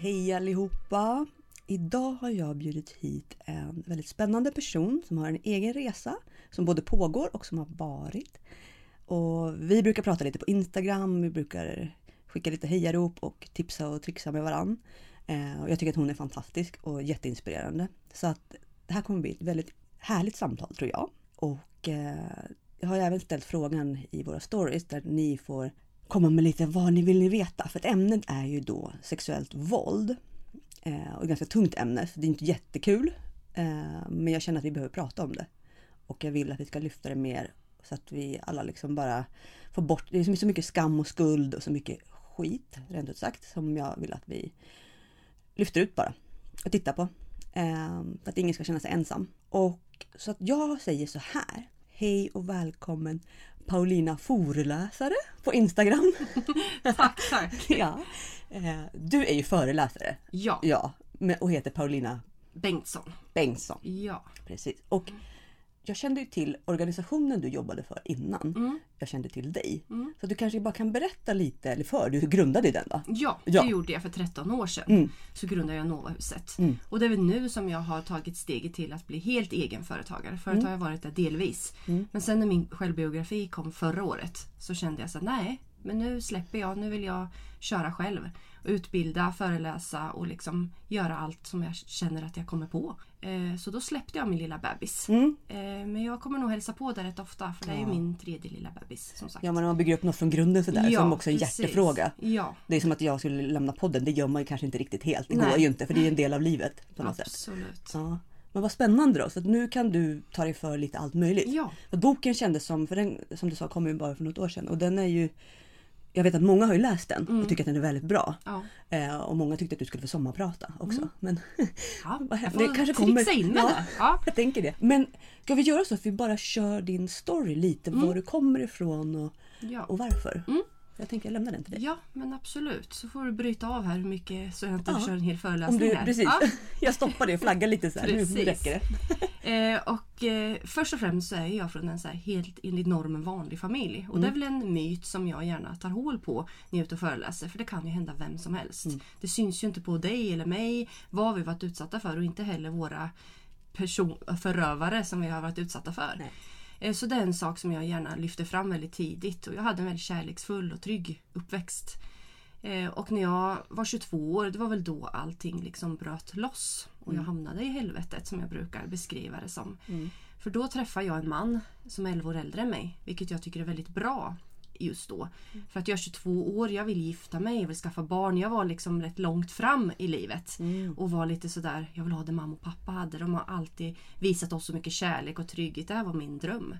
Hej allihopa! Idag har jag bjudit hit en väldigt spännande person som har en egen resa som både pågår och som har varit. Och vi brukar prata lite på Instagram, vi brukar skicka lite hejarop och tipsa och trixa med varann. Eh, och jag tycker att hon är fantastisk och jätteinspirerande. Så att det här kommer bli ett väldigt härligt samtal tror jag. Och eh, jag har även ställt frågan i våra stories där ni får komma med lite vad ni vill ni veta. För att ämnet är ju då sexuellt våld. Eh, och ett ganska tungt ämne, så det är inte jättekul. Eh, men jag känner att vi behöver prata om det. Och jag vill att vi ska lyfta det mer så att vi alla liksom bara får bort, det är så mycket skam och skuld och så mycket skit, rent ut sagt, som jag vill att vi lyfter ut bara och tittar på. Eh, för att ingen ska känna sig ensam. Och så att jag säger så här. Hej och välkommen Paulina Foreläsare på Instagram. tack, tack. ja. Eh, du är ju föreläsare. Ja. Ja, och heter Paulina Bengtsson. Bengtsson. Ja. Precis. Och jag kände ju till organisationen du jobbade för innan. Mm. Jag kände till dig. Mm. Så du kanske bara kan berätta lite, eller för, du grundade den va? Ja, Ja. det gjorde jag för 13 år sedan. Mm. Så grundade jag Novahuset. Mm. Och det är väl nu som jag har tagit steget till att bli helt egenföretagare. Förut har jag varit där delvis. Mm. Men sen när min självbiografi kom förra året så kände jag så att nej, men nu släpper jag. Nu vill jag köra själv. Utbilda, föreläsa och liksom göra allt som jag känner att jag kommer på. Eh, så då släppte jag min lilla bebis. Mm. Eh, men jag kommer nog hälsa på där rätt ofta för det är ju Ja. min tredje lilla bebis som sagt. Ja, men när man bygger upp något från grunden sådär, Ja, som också är en precis. hjärtefråga. Ja, Det är som att jag skulle lämna podden, det gör man ju kanske inte riktigt helt. Det går Nej. ju inte, för det är en del av livet på något sätt. absolut. Ja. Men vad spännande då, så att nu kan du ta dig för lite allt möjligt. Ja, boken kändes som, för den som du sa kom ju bara för något år sedan och den är ju jag vet att många har ju läst den och Mm. tycker att den är väldigt bra. ja. Eh, och många tyckte att du skulle få sommarprata också. Mm. Men ja. Det kanske kommer- in Ja. Ja. jag tänker det. Men ska vi göra så att vi bara kör din story lite, Mm. var du kommer ifrån och, och varför? Mm. Jag tänker jag lämnar den till dig. ja, men absolut. Så får du bryta av här hur mycket så jag inte Ja. kör en hel föreläsning du, här. precis. Ja. Jag stoppar det och flaggar lite så här. Nu Precis. räcker det. Eh, och eh, först och främst så är jag från en så här helt enligt normen vanlig familj. Och det är Mm. väl en myt som jag gärna tar hål på när jag är ute och föreläser. För det kan ju hända vem som helst. Mm. Det syns ju inte på dig eller mig vad vi varit utsatta för och inte heller våra person- förövare som vi har varit utsatta för. Nej. Eh, Så det är en sak som jag gärna lyfter fram väldigt tidigt. Och jag hade en väldigt kärleksfull och trygg uppväxt. Eh, Och när jag var 22 år, det var väl då allting liksom bröt loss. Och jag hamnade i helvetet som jag brukar beskriva det som. Mm. För då träffade jag en man som är 11 år äldre än mig. Vilket jag tycker är väldigt bra just då. För att jag är 22 år, jag vill gifta mig, jag vill skaffa barn. Jag var liksom rätt långt fram i livet. Mm. Och var lite sådär, jag vill ha det mamma och pappa hade. De har alltid visat oss så mycket kärlek och trygghet. Det här var min dröm.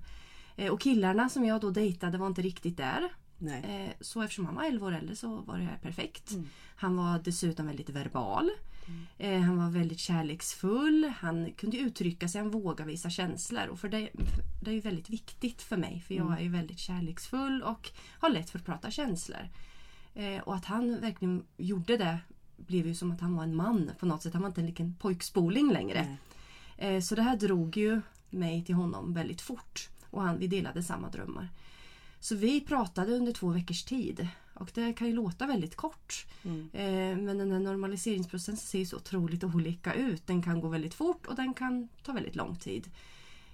Eh, Och killarna som jag då dejtade var inte riktigt där. Nej. Eh, Så eftersom han var 11 år äldre så var det här perfekt. Mm. Han var dessutom väldigt verbal. Eh, Han var väldigt kärleksfull. Han kunde uttrycka sig, han vågade visa känslor. Och för det, det är ju väldigt viktigt för mig för jag är ju väldigt kärleksfull och har lätt för att prata känslor. Eh, Och att han verkligen gjorde det blev ju som att han var en man på något sätt. Han var inte en liten pojkspoling längre. Eh, Så det här drog ju mig till honom väldigt fort. Och han, vi delade samma drömmar. Så vi pratade under två veckors tid. Och det kan ju låta väldigt kort. Mm. Eh, Men den här normaliseringsprocessen ser så otroligt olika ut. Den kan gå väldigt fort och den kan ta väldigt lång tid.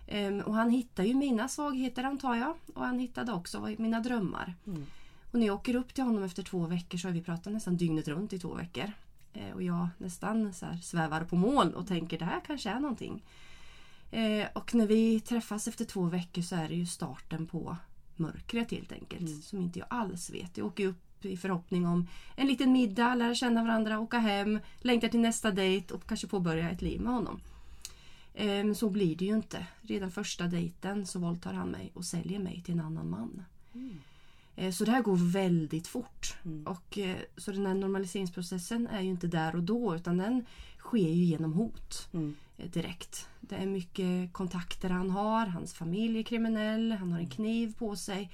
Ehm, Och han hittar ju mina svagheter antar jag. Och han hittade också mina drömmar. Mm. Och när jag åker upp till honom efter två veckor så har vi pratat nästan dygnet runt i två veckor. Eh, Och jag nästan så svävar på moln och tänker det här kanske är någonting. Eh, Och när vi träffas efter två veckor så är det ju starten på mörkret helt enkelt. Mm. Som inte jag alls vet. Jag åker upp i förhoppning om en liten middag, lära känna varandra, åka hem, längtar till nästa dejt och kanske påbörja ett liv med honom. Men så blir det ju inte. Redan första dejten så våldtar han mig och säljer mig till en annan man. Mm. Eh, Så det här går väldigt fort. Mm. Och, eh, så den här normaliseringsprocessen är ju inte där och då utan den sker ju genom hot Mm. eh, direkt. Det är mycket kontakter han har, hans familj är kriminell, han har en kniv på sig.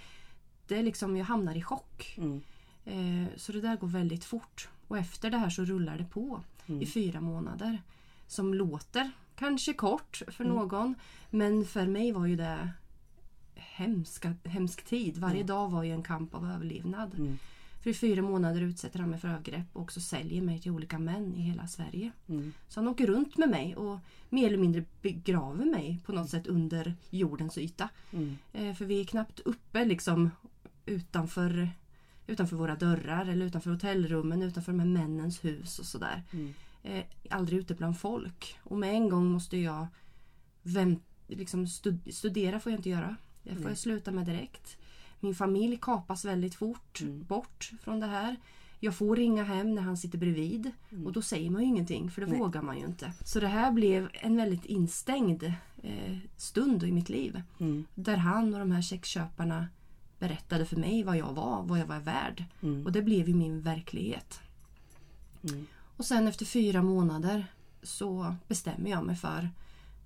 Det är liksom, jag hamnar i chock. Mm. Eh, Så det där går väldigt fort. Och efter det här så rullar det på Mm. i fyra månader. Som låter kanske kort för Mm. någon men för mig var ju det hemska, hemsk tid. Varje Mm. dag var ju en kamp av överlevnad. För i fyra månader utsätter han mig för övergrepp och också säljer mig till olika män i hela Sverige. Mm. Så han åker runt med mig och mer eller mindre begraver mig på något sätt under jordens yta. Mm. Eh, för vi är knappt uppe liksom utanför, utanför våra dörrar eller utanför hotellrummen, utanför de här männens hus och sådär. Mm. Eh, aldrig ute bland folk. Och med en gång måste jag vänt, liksom stud, studera får jag inte göra. Det får jag sluta med direkt. Min familj kapas väldigt fort Mm. bort från det här. Jag får ringa hem när han sitter bredvid Mm. och då säger man ju ingenting för det Nej. vågar man ju inte. Så det här blev en väldigt instängd eh, stund i mitt liv. Mm. Där han och de här sexköparna berättade för mig vad jag var, vad jag var värd. Mm. Och det blev ju min verklighet. Mm. Och sen efter fyra månader så bestämmer jag mig för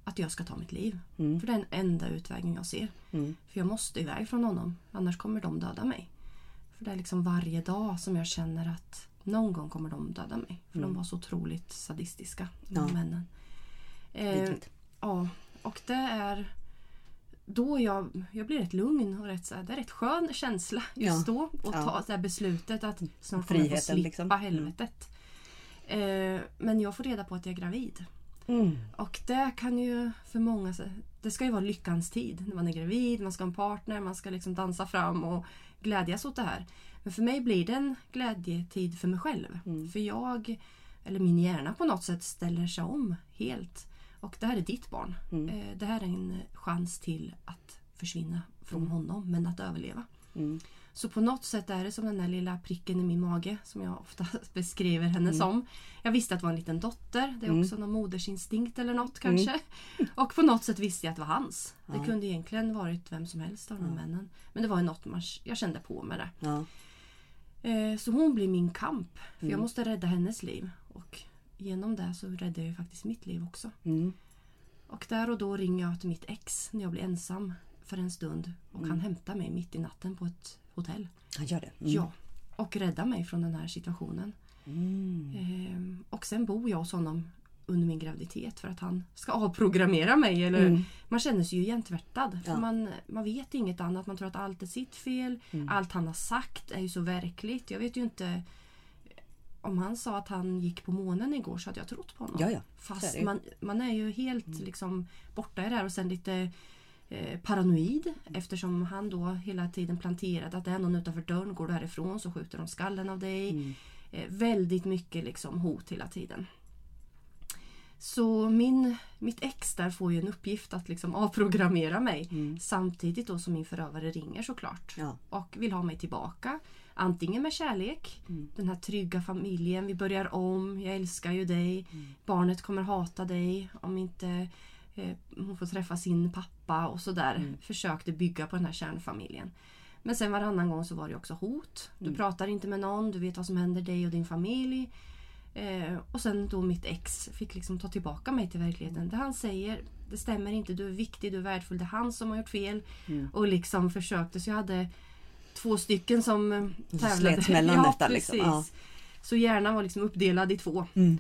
att jag ska ta mitt liv. Mm. För det är den enda utvägen jag ser. Mm. För jag måste iväg från honom. Annars kommer de döda mig. För det är liksom varje dag som jag känner att någon gång kommer de döda mig. För de var så otroligt sadistiska, de Ja. männen. Eh, ja, och det är då jag, jag blir rätt lugn och rätt, så här, det är rätt skön känsla just då. Och Ja. ta det här beslutet att snart kommer jag få slippa liksom. Mm. helvetet. Eh, men jag får reda på att jag är gravid. Mm. Och det kan ju för många... Det ska ju vara lyckans tid när man är gravid, man ska ha en partner, man ska liksom dansa fram och glädjas åt det här. Men för mig blir det en glädjetid för mig själv. Mm. För jag, eller min hjärna på något sätt, ställer sig om helt. Och det här är ditt barn. Mm. Eh, Det här är en chans till att försvinna från honom, men att överleva. Mm. Så på något sätt är det som den där lilla pricken i min mage som jag ofta beskriver henne som. Jag visste att det var en liten dotter. Det är Mm. också någon modersinstinkt eller något kanske. Och på något sätt visste jag att det var hans. Ja. Det kunde egentligen varit vem som helst av de Ja. männen. Men det var ju något man, jag kände på med det. Ja. Eh, Så hon blir min kamp. För jag Mm. måste rädda hennes liv. Och genom det så räddar jag faktiskt mitt liv också. Mm. Och där och då ringer jag till mitt ex när jag blir ensam för en stund. Och Mm. han hämtar mig mitt i natten på ett hotell. Han gör det. Mm. Ja. Och rädda mig från den här situationen. Mm. Ehm, och sen bor jag hos honom under min graviditet för att han ska avprogrammera mig. Eller, Mm. Man känner sig ju igentvättad. För Ja. man, man vet inget annat. Man tror att allt är sitt fel. Mm. Allt han har sagt är ju så verkligt. Jag vet ju inte om han sa att han gick på månen igår så hade jag trott på honom. Ja, ja. Fast man, man är ju helt liksom borta i det här och sen lite eh, paranoid eftersom han då hela tiden planterade att det är någon utanför dörren, går du härifrån så skjuter de skallen av dig. Mm. Eh, väldigt mycket liksom hot hela tiden. Så min, mitt ex där får ju en uppgift att liksom avprogrammera mig Mm. samtidigt då som min förövare ringer såklart Ja. och vill ha mig tillbaka. Antingen med kärlek, Mm. den här trygga familjen, vi börjar om, jag älskar ju dig, barnet kommer hata dig om inte hon får träffa sin pappa och sådär. Mm. Försökte bygga på den här kärnfamiljen. Men sen varannan gång så var det också hot. Du Mm. pratar inte med någon, du vet vad som händer dig och din familj. Eh, och sen då mitt ex fick liksom ta tillbaka mig till verkligheten. Det han säger, det stämmer inte, du är viktig, du är värdefull, det är han som har gjort fel. Mm. Och liksom försökte, så jag hade två stycken som eh, tävlade. slets mellan ja, detta, liksom. Ja. Så hjärnan var liksom uppdelad i två. Mm.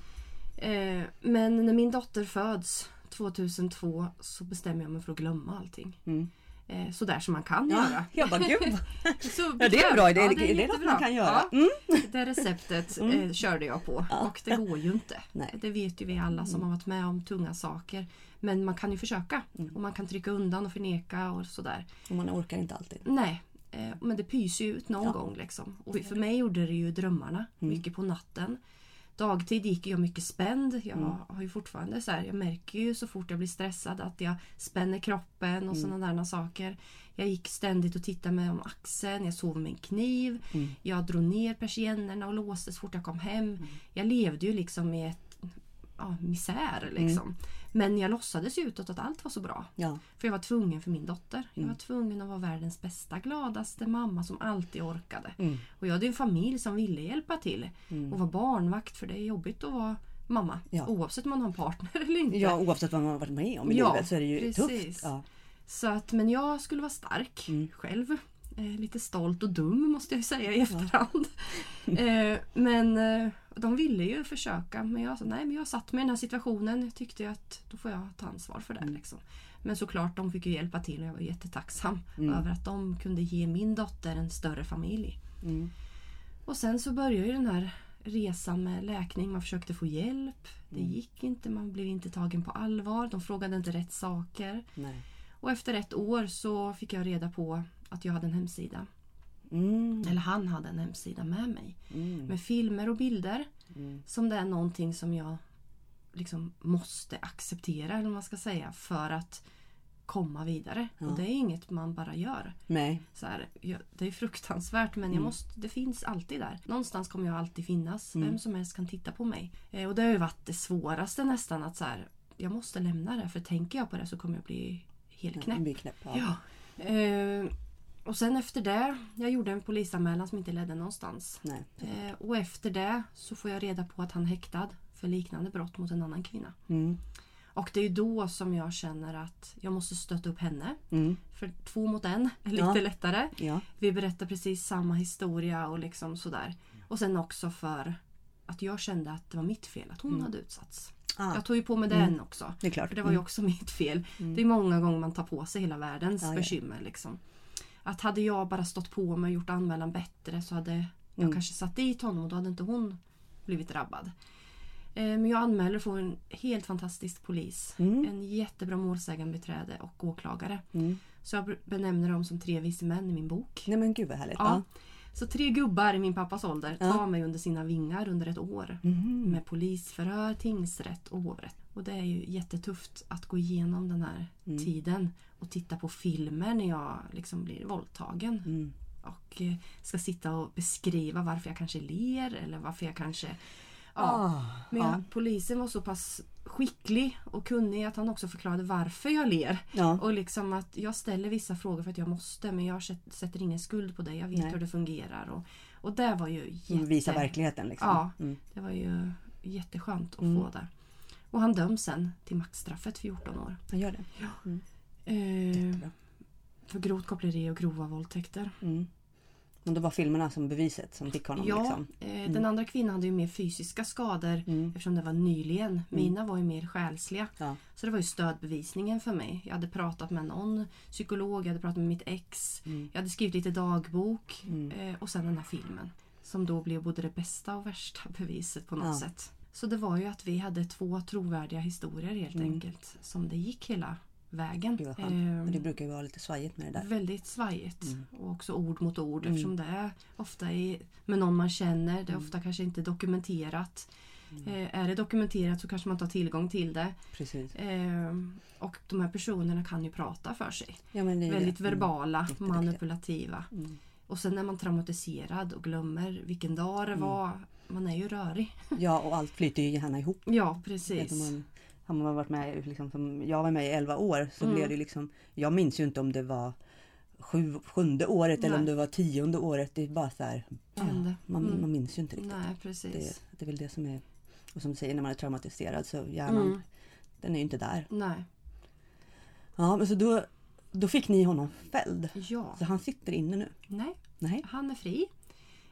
Eh, men när min dotter föds 2002 så bestämmer jag mig för att glömma allting. Mm. Eh, så där som man kan Ja, göra. jag bara gud. Så Ja, det är en bra idé. Ja, det, är, något jättebra. man kan göra. Ja, Mm. det receptet eh, Mm. körde jag på Ja. och det går ju inte. Nej. Mm. Det vet ju vi alla som har varit med om tunga saker. Men man kan ju försöka Mm. och man kan trycka undan och förneka och sådär. Och man orkar inte alltid. Nej, eh, men det pyser ju ut någon gång. Liksom. Och för mig gjorde det ju drömmarna Mm. mycket på natten. Dagtid gick jag mycket spänd. Jag Mm. har ju fortfarande så här, jag märker ju så fort jag blir stressad att jag spänner kroppen och Mm. sådana där saker. Jag gick ständigt och tittade mig om axeln, jag sov med en kniv. Mm. Jag drog ner persiennerna och låste så fort jag kom hem. Jag levde ju liksom i ett ja, misär liksom. Men jag låtsades ju utåt att allt var så bra. Ja. För jag var tvungen för min dotter. Jag Mm. var tvungen att vara världens bästa, gladaste mamma som alltid orkade. Mm. Och jag hade en familj som ville hjälpa till. Mm. Och vara barnvakt för det är jobbigt att vara mamma. Ja. Oavsett om man har en partner eller inte. ja, oavsett vad man har varit med om i Ja, livet så är det ju precis. tufft. Ja. Så att, men jag skulle vara stark Mm. själv. Eh, lite stolt och dum måste jag säga i efterhand. eh, men eh, de ville ju försöka. Men jag sa nej, men jag satt mig i den här situationen. Jag tyckte att då får jag ta ansvar för det. Mm. Liksom. Men såklart, de fick ju hjälpa till och jag var jättetacksam Mm. över att de kunde ge min dotter en större familj. Mm. Och sen så började ju den här resan med läkning. Man försökte få hjälp. Det Mm. gick inte. Man blev inte tagen på allvar. De frågade inte rätt saker. Nej. Och efter ett år så fick jag reda på att jag hade en hemsida. Mm. Eller han hade en hemsida med mig. Mm. Med filmer och bilder. Mm. Som det är någonting som jag liksom måste acceptera eller vad man ska säga för att komma vidare. Ja. Och det är inget man bara gör. Nej. Så här, jag, det är fruktansvärt men jag Mm. måste, det finns alltid där. Någonstans kommer jag alltid finnas. Mm. Vem som helst kan titta på mig. Eh, och det har ju varit det svåraste nästan att så här, jag måste lämna det för tänker jag på det så kommer jag bli helt knäpp. Bli knäpp. Ja. Ja. Eh, och sen efter det, jag gjorde en polisanmälan som inte ledde någonstans. Nej. Eh, och efter det så får jag reda på att han är häktad för liknande brott mot en annan kvinna. Mm. Och det är då som jag känner att jag måste stötta upp henne. Mm. För två mot en är lite Ja. lättare. Ja. Vi berättar precis samma historia och liksom sådär. Och sen också för att jag kände att det var mitt fel att hon Mm. hade utsatts. Ah, Jag tog ju på mig Mm. den också. det. För det var ju Mm. också mitt fel. Mm. Det är många gånger man tar på sig hela världens Ja, ja. bekymmer. Liksom. Att hade jag bara stått på mig och gjort anmälan bättre så hade jag Mm. kanske satt dit honom och då hade inte hon blivit drabbad. Eh, Men jag anmäler och får en helt fantastisk polis. Mm. En jättebra målsägandebiträde och åklagare. Mm. Så jag benämner dem som tre vise män i min bok. Nej men gud vad härligt. Ja. Så tre gubbar i min pappas ålder Ja. tar mig under sina vingar under ett år. Mhm. Med polisförhör, tingsrätt och hovrätt. Och det är ju jättetufft att gå igenom den här Mm. tiden och titta på filmer när jag liksom blir våldtagen. Mm. Och eh, ska sitta och beskriva varför jag kanske ler eller varför jag kanske... Ja. Ah, Men ja. jag, polisen var så pass skicklig och kunnig att han också förklarade varför jag ler. Ja. Och liksom att jag ställer vissa frågor för att jag måste men jag sätt- sätter ingen skuld på det. Jag vet Nej. hur det fungerar. Och, och det var ju jätte... Visa verkligheten liksom. Ja. Mm. Det var ju jätteskönt att Mm. få det. Och han döms sen till maxstraffet 14 år. Jag gör det. Eh, Jättebra. för grovt koppleri och grova våldtäkter. Mm. Men det var filmerna som beviset som fick honom Ja, liksom. eh, den andra kvinnan hade ju mer fysiska skador Mm. eftersom det var nyligen. Mina var ju mer själsliga. Ja. Så det var ju stödbevisningen för mig. Jag hade pratat med någon psykolog, jag hade pratat med mitt ex. Mm. Jag hade skrivit lite dagbok Mm. eh, och sen den här filmen. Som då blev både det bästa och värsta beviset på något Ja. sätt. Så det var ju att vi hade två trovärdiga historier helt Mm. enkelt. Som det gick hela vägen. Eh, Men det brukar ju vara lite svajigt med det där. Väldigt svajigt. Mm. Och också ord mot ord Mm. eftersom det är ofta är med någon man känner. Det är Mm. ofta kanske inte dokumenterat. Eh, är det dokumenterat så kanske man tar tillgång till det. Precis. Eh, och de här personerna kan ju prata för sig. Ja, det Väldigt det. Mm. verbala, manipulativa. Mm. Och sen är man traumatiserad och glömmer vilken dag det Mm. var. Man är ju rörig. Ja, och allt flyter ju gärna ihop. Ja, precis. Även om man, har man varit med, liksom, som jag var med i 11 år, så Mm. blev det liksom... Jag minns ju inte om det var sju, sjunde året eller om Nej. det var tionde året. Det är bara så här... Hände. Man, Mm. man minns ju inte riktigt. Nej, Det, precis. det är väl det som är... Och som du säger, när man är traumatiserad så hjärnan, Mm. den är ju inte där. Nej. Ja, men så då, då fick ni honom fälld. Ja. Så han sitter inne nu? Nej, Nej? han är fri.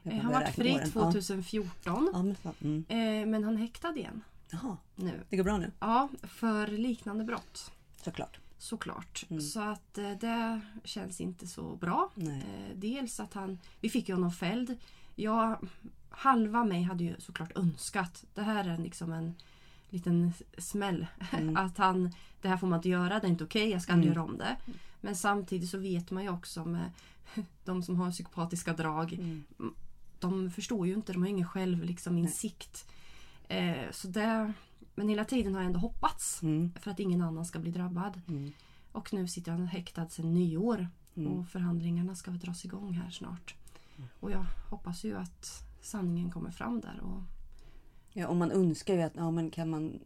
Eh, Han var fri åren. 2014. Ja, men, mm. Eh, men han häktad igen Jaha, nu. det går bra nu? Ja, för liknande brott. Såklart. Såklart. Mm. Så att eh, det känns inte så bra. Eh, dels att han... Vi fick ju honom fälld. Jag, halva mig hade ju såklart önskat. Det här är liksom en liten smäll. Mm. Att han... Det här får man inte göra, det är inte okej, jag ska aldrig Mm. göra om det. Men samtidigt så vet man ju också med de som har psykopatiska drag. Mm. De förstår ju inte, de har ingen själv liksom, insikt. Eh, så det, men hela tiden har jag ändå hoppats. Mm. För att ingen annan ska bli drabbad. Mm. Och nu sitter han häktad sedan nyår. Mm. Och förhandlingarna ska väl dras igång här snart. Och jag hoppas ju att sanningen kommer fram där. Och, Ja, och man önskar ju att, ja men kan man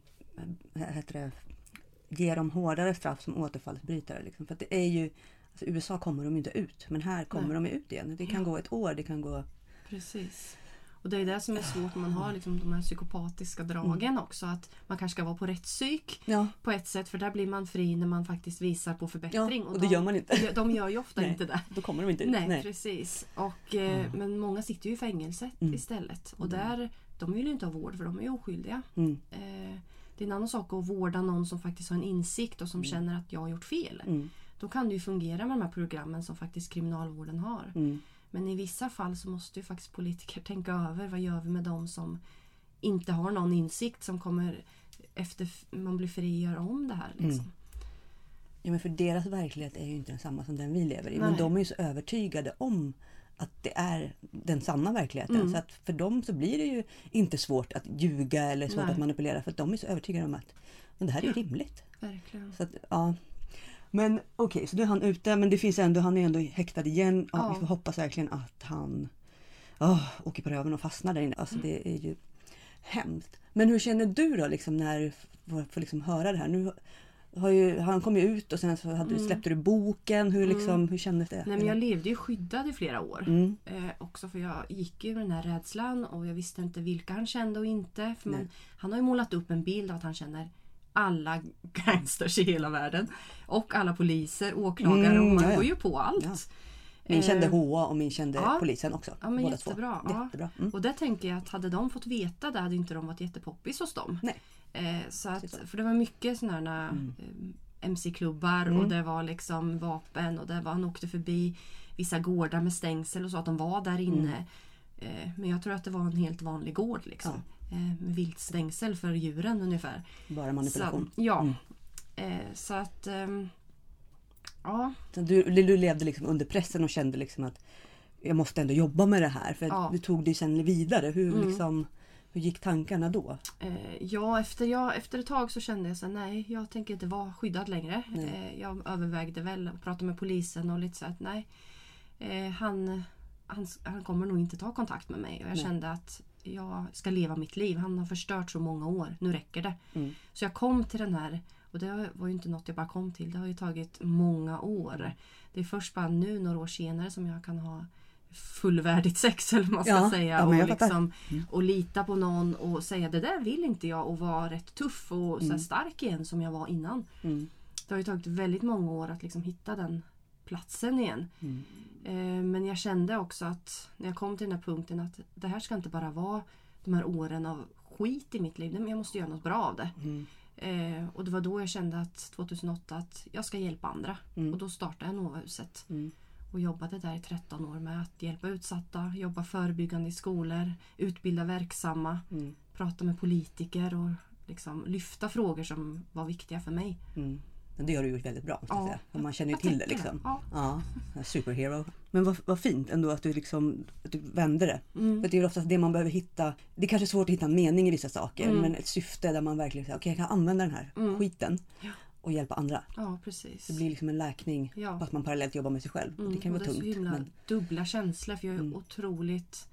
äh, heter det, ge dem hårdare straff som återfallsbrytare. Liksom. För det är ju, alltså USA kommer de inte ut, men här kommer Nej. de ut igen. Det kan Ja. gå ett år, det kan gå... precis. Och det är det som är svårt när man har liksom de här psykopatiska dragen också. Att man kanske ska vara på rätt psyk Ja, på ett sätt. För där blir man fri när man faktiskt visar på ja förbättring. och det de, gör man inte. De gör ju ofta Nej. inte det. Då kommer de inte ut. Nej, precis. Och, eh, Men många sitter ju i fängelse Mm. istället. Och där, de vill ju inte ha vård för de är ju oskyldiga. Mm. Eh, det är en annan sak att vårda någon som faktiskt har en insikt och som känner att jag har gjort fel. Mm. Då kan det ju fungera med de här programmen som faktiskt kriminalvården har. Mm. Men i vissa fall så måste ju faktiskt politiker tänka över vad gör vi med de som inte har någon insikt som kommer efter man blir fri göra om det här. Liksom. Mm. Ja, men för deras verklighet är ju inte densamma som den vi lever i. Men Nej. de är ju så övertygade om att det är den sanna verkligheten. Mm. Så att för dem så blir det ju inte svårt att ljuga eller svårt Nej. att manipulera. För att de är så övertygade om att men det här är ju rimligt. Verkligen. Så att, ja. Men okej, så nu är han ute. Men det finns ändå, han är ändå häktad igen. Ja, Ja. Vi får hoppas verkligen att han oh, åker på röven och fastnar där inne. Alltså Mm. det är ju hemskt. Men hur känner du då liksom när du får, liksom höra det här? Nu har ju, han kom ju ut och sen så hade, du- släppte du boken. Hur, liksom, hur kändes det? Mm. Nej, men jag levde ju skyddad i flera år. Mm. Eh, också för jag gick ju med den här rädslan och jag visste inte vilka han kände och inte. För man, han har ju målat upp en bild av att han känner alla gangsters i hela världen. Och alla poliser, åklagare Mm, och man ja, ja. går ju på allt. Ja. Min kände Eh, HA och min kände ja. polisen också. Ja men båda jättebra. Två. Ja. Jättebra. Mm. Och där tänker jag att hade de fått veta det hade inte de varit jättepoppis hos dem. Nej. Eh, så att, för det var mycket sådana här Mm. eh, MC-klubbar Mm. och det var liksom vapen och det var, han åkte förbi vissa gårdar med stängsel och så att de var där inne. Eh, men jag tror att det var en helt vanlig gård liksom. Eh, viltstängsel för djuren ungefär. Bara manipulation. Så, ja. Mm. Eh, så att ehm, Ja, Så du, du levde liksom under pressen och kände liksom att jag måste ändå jobba med det här. För Ja. du tog dig sen vidare. Hur, Mm. liksom, hur gick tankarna då? Eh, ja, efter, jag, efter ett tag så kände jag så nej, jag tänker inte vara skyddad längre. Eh, jag övervägde väl att prata med polisen och lite så att nej, eh, han, han, han kommer nog inte ta kontakt med mig. Och jag Nej. kände att jag ska leva mitt liv. Han har förstört så många år. Nu räcker det. Mm. Så jag kom till den här och det var ju inte något jag bara kom till. Det har ju tagit många år. Det är först bara nu några år senare som jag kan ha fullvärdigt sex eller vad man ska Ja, säga. ja, och, liksom, Mm. och lita på någon och säga det där vill inte jag och vara rätt tuff och så Mm. stark igen som jag var innan. Mm. Det har ju tagit väldigt många år att liksom hitta den platsen igen. Mm. Eh, Men jag kände också att när jag kom till den här punkten att det här ska inte bara vara de här åren av skit i mitt liv. Men Jag måste göra något bra av det. Mm. Eh, och det var då jag kände att 2008 att jag ska hjälpa andra. Mm. Och då startade jag Novahuset. Mm. Och jobbade där i 13 år med att hjälpa utsatta, jobba förebyggande i skolor, utbilda verksamma, Mm. prata med politiker och liksom lyfta frågor som var viktiga för mig. Men det har du gjort väldigt bra. Jag Ja. För man känner ju jag till det liksom. det. Ja. Ja, superhero. Men vad, vad fint ändå att du, liksom, att du vände det. Mm. För det är oftast det man behöver hitta. Det är kanske svårt att hitta en mening i vissa saker. Mm. Men ett syfte där man verkligen säger okej jag kan använda den här Mm. skiten och hjälpa andra. ja, precis. Det blir liksom en läkning Ja. fast man parallellt jobbar med sig själv. Mm, Det kan vara det är tungt. så himla Men, dubbla känslor för jag är Mm. otroligt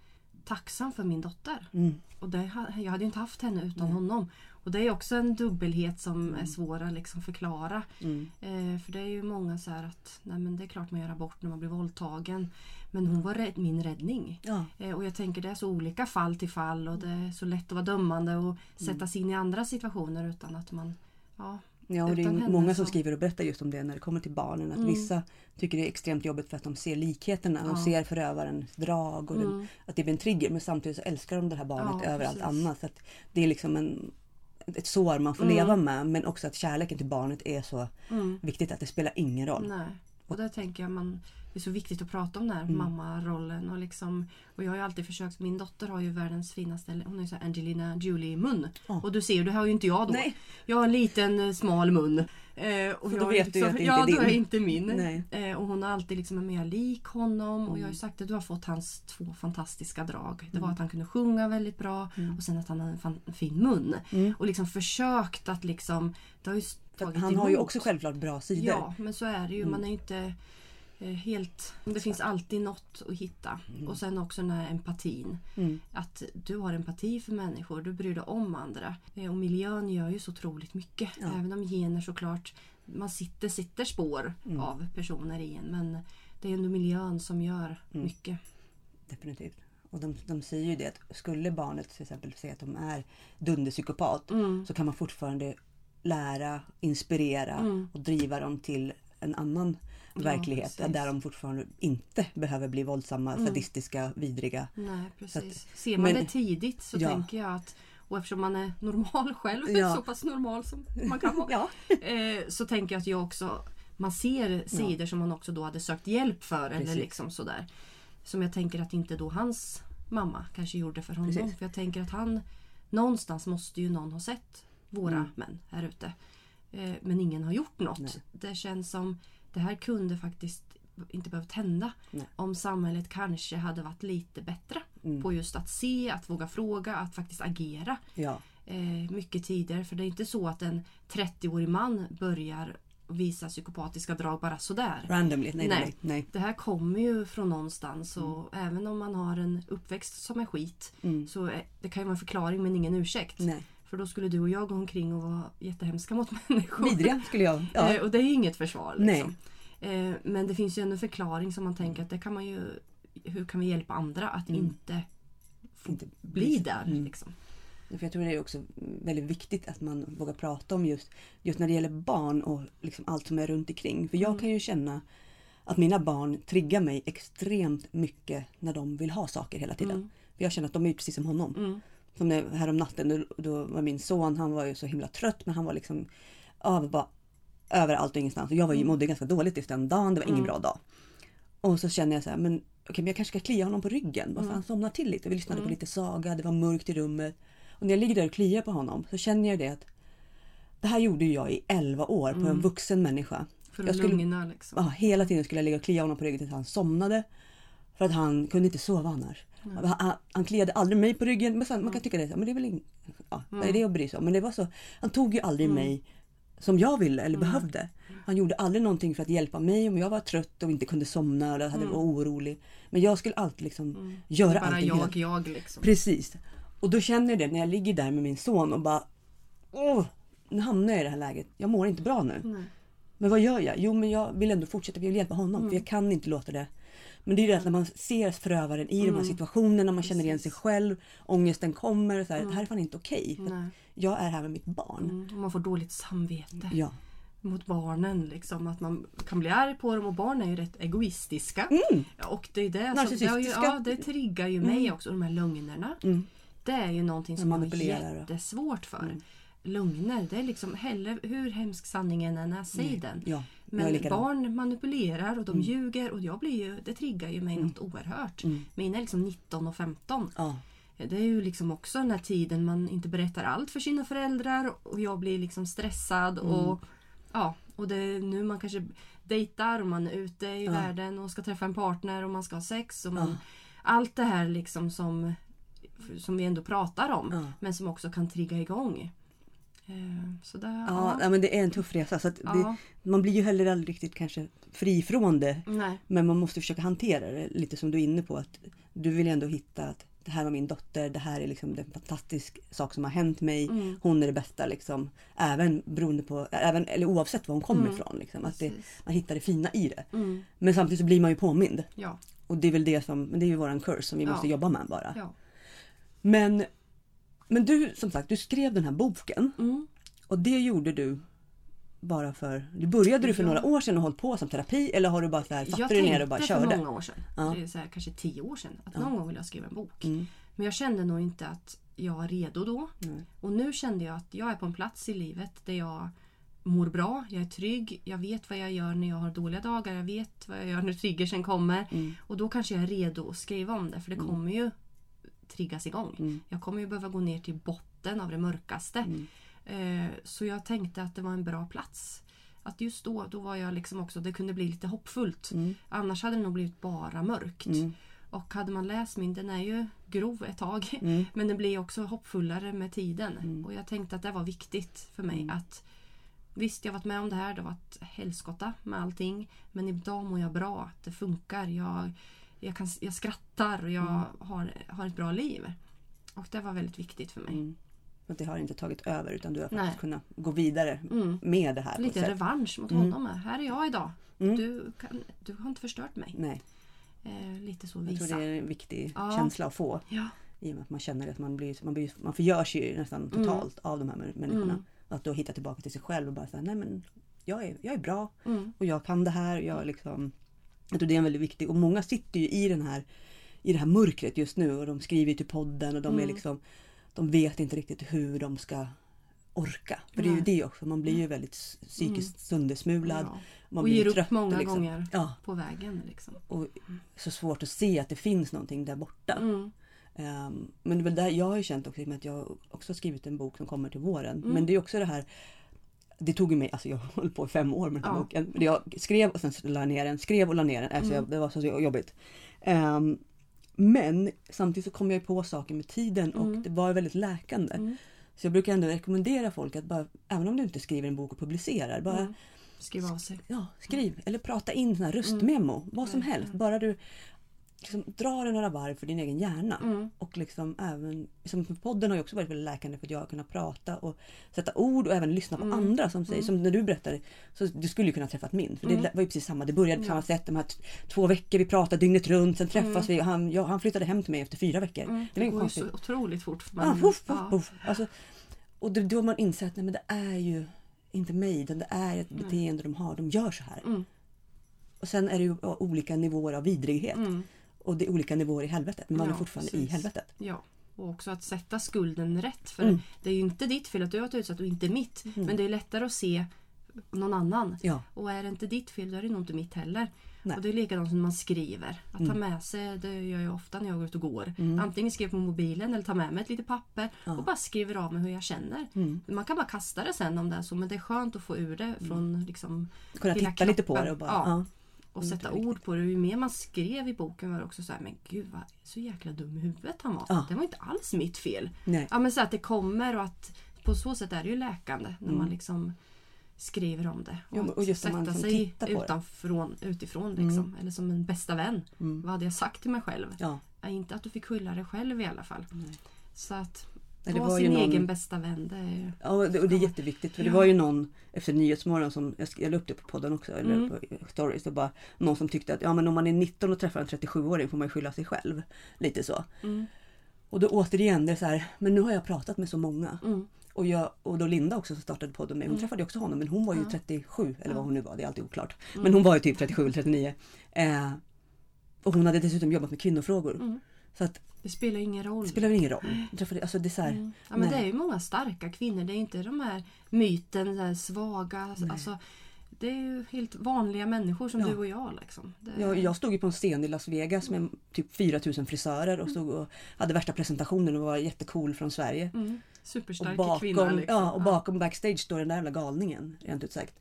tacksam för min dotter. mm, Och det, jag hade ju inte haft henne utan honom. Och det är också en dubbelhet som Mm. är svår att liksom förklara. mm, Eh, för det är ju många så här att nej men det är klart man gör abort när man blir våldtagen. Men hon var rädd, min räddning. ja, Eh, och jag tänker det är så olika fall till fall och det är så lätt att vara dömande och sätta sig in i andra situationer utan att man... Ja, ja, och det är många som skriver och berättar just om det när det kommer till barnen. Att Mm. vissa tycker det är extremt jobbigt för att de ser likheterna. De Ja. ser förövarens drag och den, mm, att det blir en trigger. Men samtidigt så älskar de det här barnet Ja, över allt annat. Så det är liksom en, ett sår man får Mm. leva med. Men också att kärleken till barnet är så mm, viktigt att det spelar ingen roll. nej. Och där tänker jag man det är så viktigt att prata om den här Mm. mammarollen. Och, liksom, och jag har ju alltid försökt, min dotter har ju världens finaste, hon har ju så Angelina Jolie-mun. Ja. Och du ser, det har ju inte jag då. Nej. Jag har en liten eh, smal mun. Eh, och Så jag då vet du ju att det inte ja, är då är din. inte min. Eh, och hon har alltid liksom mer lik honom. Och jag har Mm. ju sagt att du har fått hans två fantastiska drag. Det var att han kunde sjunga väldigt bra Mm. och sen att han hade en fan, fin mun. Mm. Och liksom försökt att liksom... Det har ju han har ju också självklart bra sidor. Ja, men så är det ju. Mm. Man är ju inte helt... Det finns alltid något att hitta. Mm. Och sen också den här empatin. Mm. Att du har empati för människor, du bryr dig om andra. Eh, Och miljön gör ju så otroligt mycket. Ja. Även om gener såklart, man sitter, sitter spår Mm. av personer i en. Men det är ändå miljön som gör Mm. mycket. Definitivt. Och de, de säger ju det att skulle barnet till exempel säga att de är dunderpsykopat Mm. så kan man fortfarande lära, inspirera Mm. och driva dem till en annan verklighet precis. där de fortfarande inte behöver bli våldsamma, Mm. sadistiska, vidriga. Nej, precis. Ser man men- det tidigt så Ja. tänker jag att och eftersom man är normal själv, Ja. så pass normal som man kan vara. Ja. eh, så tänker jag att jag också man ser sidor som man också då hade sökt hjälp för. Eller Precis. liksom sådär. Som jag tänker att inte då hans mamma kanske gjorde för honom. Precis. För jag tänker att han någonstans måste ju någon ha sett våra Mm. män här ute. Eh, men ingen har gjort något. Nej. Det känns som det här kunde faktiskt inte behövt hända. Nej. Om samhället kanske hade varit lite bättre Mm. på just att se, att våga fråga, att faktiskt agera Ja. eh, mycket tidigare. För det är inte så att en 30-årig man börjar visa psykopatiska drag bara sådär. Randomly. Nej, nej. Nej. Det här kommer ju från någonstans och även om man har en uppväxt som är skit Mm. så är, det kan ju vara en förklaring men ingen ursäkt. nej. För då skulle du och jag gå omkring och vara jättehemska mot människor. Vidriga skulle jag... Ja. Eh, och det är ju inget försvar. Liksom. Eh, men det finns ju en förklaring som man tänker att det kan man ju... Hur kan vi hjälpa andra att Mm. inte Inte bli där? Mm. Liksom. För jag tror det är också väldigt viktigt att man vågar prata om just, just när det gäller barn och liksom allt som är runt omkring. För jag Mm. kan ju känna att mina barn triggar mig extremt mycket när de vill ha saker hela tiden. Mm. För jag känner att de är precis som honom. Mm. Som när, här om natten, då, då var min son, han var ju så himla trött men han var liksom ja, bara överallt och ingenstans. Och jag var ju, mådde ganska dåligt just den dagen, det var ingen Mm. bra dag. Och så känner jag så här, men okej men jag kanske ska klia honom på ryggen. Bara Mm. han somnar till lite. Vi lyssnade på Mm. lite saga, det var mörkt i rummet. Och när jag ligger där och kliar på honom så känner jag det att det här gjorde jag i 11 år på en Mm. vuxen människa. För Jag skulle- lugna liksom. Ja, hela tiden skulle jag ligga och klia honom på ryggen tills han somnade. För att han kunde inte sova annars. Mm. Han, han, kliade aldrig mig på ryggen. Men sen, man kan tycka det, så, men det är väl ing, ja, är det att bry sig om? Men det var så, han tog ju aldrig Mm. mig som jag ville eller Mm. behövde. Han gjorde aldrig någonting för att hjälpa mig om jag var trött och inte kunde somna eller hade Mm. orolig. Men jag skulle alltid liksom Mm. göra Bara allting. hela- jag, jag liksom. Precis. Och då känner jag det när jag ligger där med min son och bara Åh, nu hamnar jag i det här läget. Jag mår inte bra nu. Men vad gör jag? Jo, men jag vill ändå fortsätta. Jag vill hjälpa honom. Mm. För jag kan inte låta det. Men det är det att när man ser förövaren i de här Mm. situationerna, man känner igen sig själv, ångesten kommer. Och så här, Mm. Det här är fan inte okej. Nej. Jag är här med mitt barn. Mm. Man får dåligt samvete Ja. mot barnen. Liksom, att man kan bli arg på dem och barn är ju rätt egoistiska. Mm. Och det, är det, som, det, ju, ja, det triggar ju mig Mm. också, de här lögnerna. Mm. Det är ju någonting som jag har jättesvårt för. Mm. Lögner, det är liksom hellre, hur hemsk sanningen än är, säg den. Ja, Men barn manipulerar och de Mm. ljuger och jag blir ju, det triggar ju mig Mm. något oerhört. Mm. Mina är liksom 19 och 15. Ja. Det är ju liksom också den här tiden man inte berättar allt för sina föräldrar och jag blir liksom stressad Mm. och ja, och det är nu man kanske dejtar och man är ute i Ja. världen och ska träffa en partner och man ska ha sex och man, Ja. allt det här liksom som, som vi ändå pratar om men som också kan trigga igång. Eh, Så där, Ja, ja. ja, men det är en tuff resa. Så att det, ja. man blir ju heller aldrig riktigt kanske fri från det. Nej. Men man måste försöka hantera det lite som du är inne på. att Du vill ändå hitta att det här var min dotter, det här är liksom en fantastisk sak som har hänt mig. Mm. Hon är det bästa liksom. Även beroende på, även, eller oavsett var hon kommer Mm. ifrån. Liksom, att det, man hittar det fina i det. Mm. Men samtidigt så blir man ju påmind. Ja. Och det är väl det som, det är ju våran curse som vi Ja. måste jobba med bara. ja. Men, men du som sagt, du skrev den här boken. Mm. Och det gjorde du bara för... Du började du för Ja. några år sedan och hållit på som terapi eller har du bara så här, Jag dig ner tänkte och bara för körde? många år sedan, Ja. det är så här, kanske tio år sedan, att Ja. någon gång vill jag skriva en bok. Mm. Men jag kände nog inte att jag var redo då. Nej. Och nu kände jag att jag är på en plats i livet där jag mår bra, jag är trygg, jag vet vad jag gör när jag har dåliga dagar, jag vet vad jag gör när triggersen kommer. Mm. Och då kanske jag är redo att skriva om det för det Mm. kommer ju triggas igång. Mm. Jag kommer ju behöva gå ner till botten av det mörkaste. Mm. Eh, så jag tänkte att det var en bra plats. Att just då, då var jag liksom också, det kunde bli lite hoppfullt. Mm. Annars hade det nog blivit bara mörkt. Mm. Och hade man läst min, den är ju grov ett tag. Mm. Men den blir också hoppfullare med tiden. Mm. Och jag tänkte att det var viktigt för mig att Visst, jag har varit med om det här. Det har varit helskotta med allting. Men idag mår jag bra. Det funkar. Jag, jag, kan, jag skrattar och jag Mm. har, har ett bra liv. Och det var väldigt viktigt för mig. Mm. Att det har inte tagit över utan du har faktiskt Nej. kunnat gå vidare Mm. med det här. Lite revansch mot Mm. honom. Här är jag idag. Mm. Du, kan, du har inte förstört mig. Nej, Eh, lite så jag visa. tror det är en viktig Ja. känsla att få. Ja. I och med att man känner att man blir, man blir man förgörs ju nästan totalt av de här män- människorna. Mm. Att då hitta tillbaka till sig själv och bara säga nej men jag är, jag är bra Mm. och jag kan det här. Och jag, liksom, jag tror det är en väldigt viktig och många sitter ju i den här i det här mörkret just nu och de skriver till podden och de är Mm. liksom de vet inte riktigt hur de ska orka. För det är ju Nej. det också, man blir ju väldigt s- psykiskt söndersmulad. Ja. Man Och blir ger ju upp trött många liksom. gånger Ja, på vägen. Liksom. och så svårt att se att det finns någonting där borta. Mm. Ehm, men det är väl där jag har ju känt också, att jag också har skrivit en bok som kommer till våren. Mm. Men det är också det här det tog ju mig, alltså jag höll på i fem år med den här Ja. boken. Jag skrev och sen la jag ner den, skrev och la ner den. Alltså Mm. jag, det var så jobbigt. Ehm, men samtidigt så kom jag på saker med tiden och Mm. det var väldigt läkande. Mm. Så jag brukar ändå rekommendera folk att bara, även om du inte skriver en bok och publicerar, bara Mm. Skriv av sig. ja, skriv eller prata in sån här röstmemo. Vad som helst. Bara du liksom, drar det några varv för din egen hjärna. Mm. Och liksom även, liksom, podden har ju också varit väldigt läkande för att jag har kunnat prata och sätta ord och även lyssna på Mm. andra som säger, som när du berättade, så du skulle ju kunna träffat min. För Mm. det var ju precis samma, det började på Ja. samma sätt. De här två veckor vi pratade dygnet runt, sen träffas Mm. vi han, ja, han flyttade hem till mig efter fyra veckor. Mm. Det Det går ju så otroligt fort. Ja, men- puff, puff, ja. puff. Alltså, och då, då man inser att det är ju inte mig, utan det är ett beteende de har. De gör så här. Mm. Och sen är det ju olika nivåer av vidrighet. Mm. Och det är olika nivåer i helvetet. Men man är Ja, fortfarande i precis. helvetet. Ja. Och också att sätta skulden rätt. För Mm. det är ju inte ditt fel att du har varit utsatt och inte mitt. Men det är lättare att se någon annan. Ja. Och är det inte ditt fel då är det nog inte mitt heller. Nej. Och det är likadant som man skriver. Att ta Mm. med sig, det gör jag ofta när jag går ut och går. Mm. Antingen skriver på mobilen eller tar med mig ett litet papper Ja. och bara skriver av mig hur jag känner. Mm. Man kan bara kasta det sen om det är så men det är skönt att få ur det från liksom Kunna titta lite på kroppen. det och bara... Ja. Ja. Och Mm, sätta viktigt. ord på det. Och ju mer man skrev i boken var det också så här, men gud vad så jäkla dum i huvudet han var. Ja. Det var inte alls mitt fel. Nej. Ja men så att det kommer och att på så sätt är det ju läkande när Mm. man liksom skriver om det. Ja, men- och just när sätta liksom sig på det. utifrån liksom. Eller som en bästa vän. Mm. Vad hade jag sagt till mig själv? Ja. Ja, inte att du fick skylla dig själv i alla fall. Nej. Så att Nej, det var sin någon- egen bästa vän. Det är, Ja, och det, och det är jätteviktigt. För det Ja. var ju någon efter Nyhetsmorgon som, jag jag la upp det på podden också, eller Mm. på stories. Och bara, någon som tyckte att ja, men om man är 19 och träffar en 37-åring får man ju skylla sig själv. Lite så. mm, Och då återigen, det är så här, men nu har jag pratat med så många. mm, Och, jag, och då Linda också som startade podden med, hon Mm. träffade också honom men hon var ju Ja. 37 eller vad hon nu var, det är alltid oklart. Mm. Men hon var ju typ 37 eller 39. Eh, och hon hade dessutom jobbat med kvinnofrågor. mm. Så att Det spelar ingen roll. det spelar väl ingen roll. Alltså det är så här, Mm. Ja, men nej. det är ju många starka kvinnor. Det är inte de här myten, här svaga. Nej. Alltså, det är ju helt vanliga människor som Ja. du och jag. Liksom. Det, Jag, jag stod ju på en scen i Las Vegas med typ 4000 frisörer och stod och hade värsta presentationen och var jättecool från Sverige. mm, Och superstarka bakom, kvinnor. Liksom. ja, och bakom backstage står den där jävla galningen, rent ut sagt.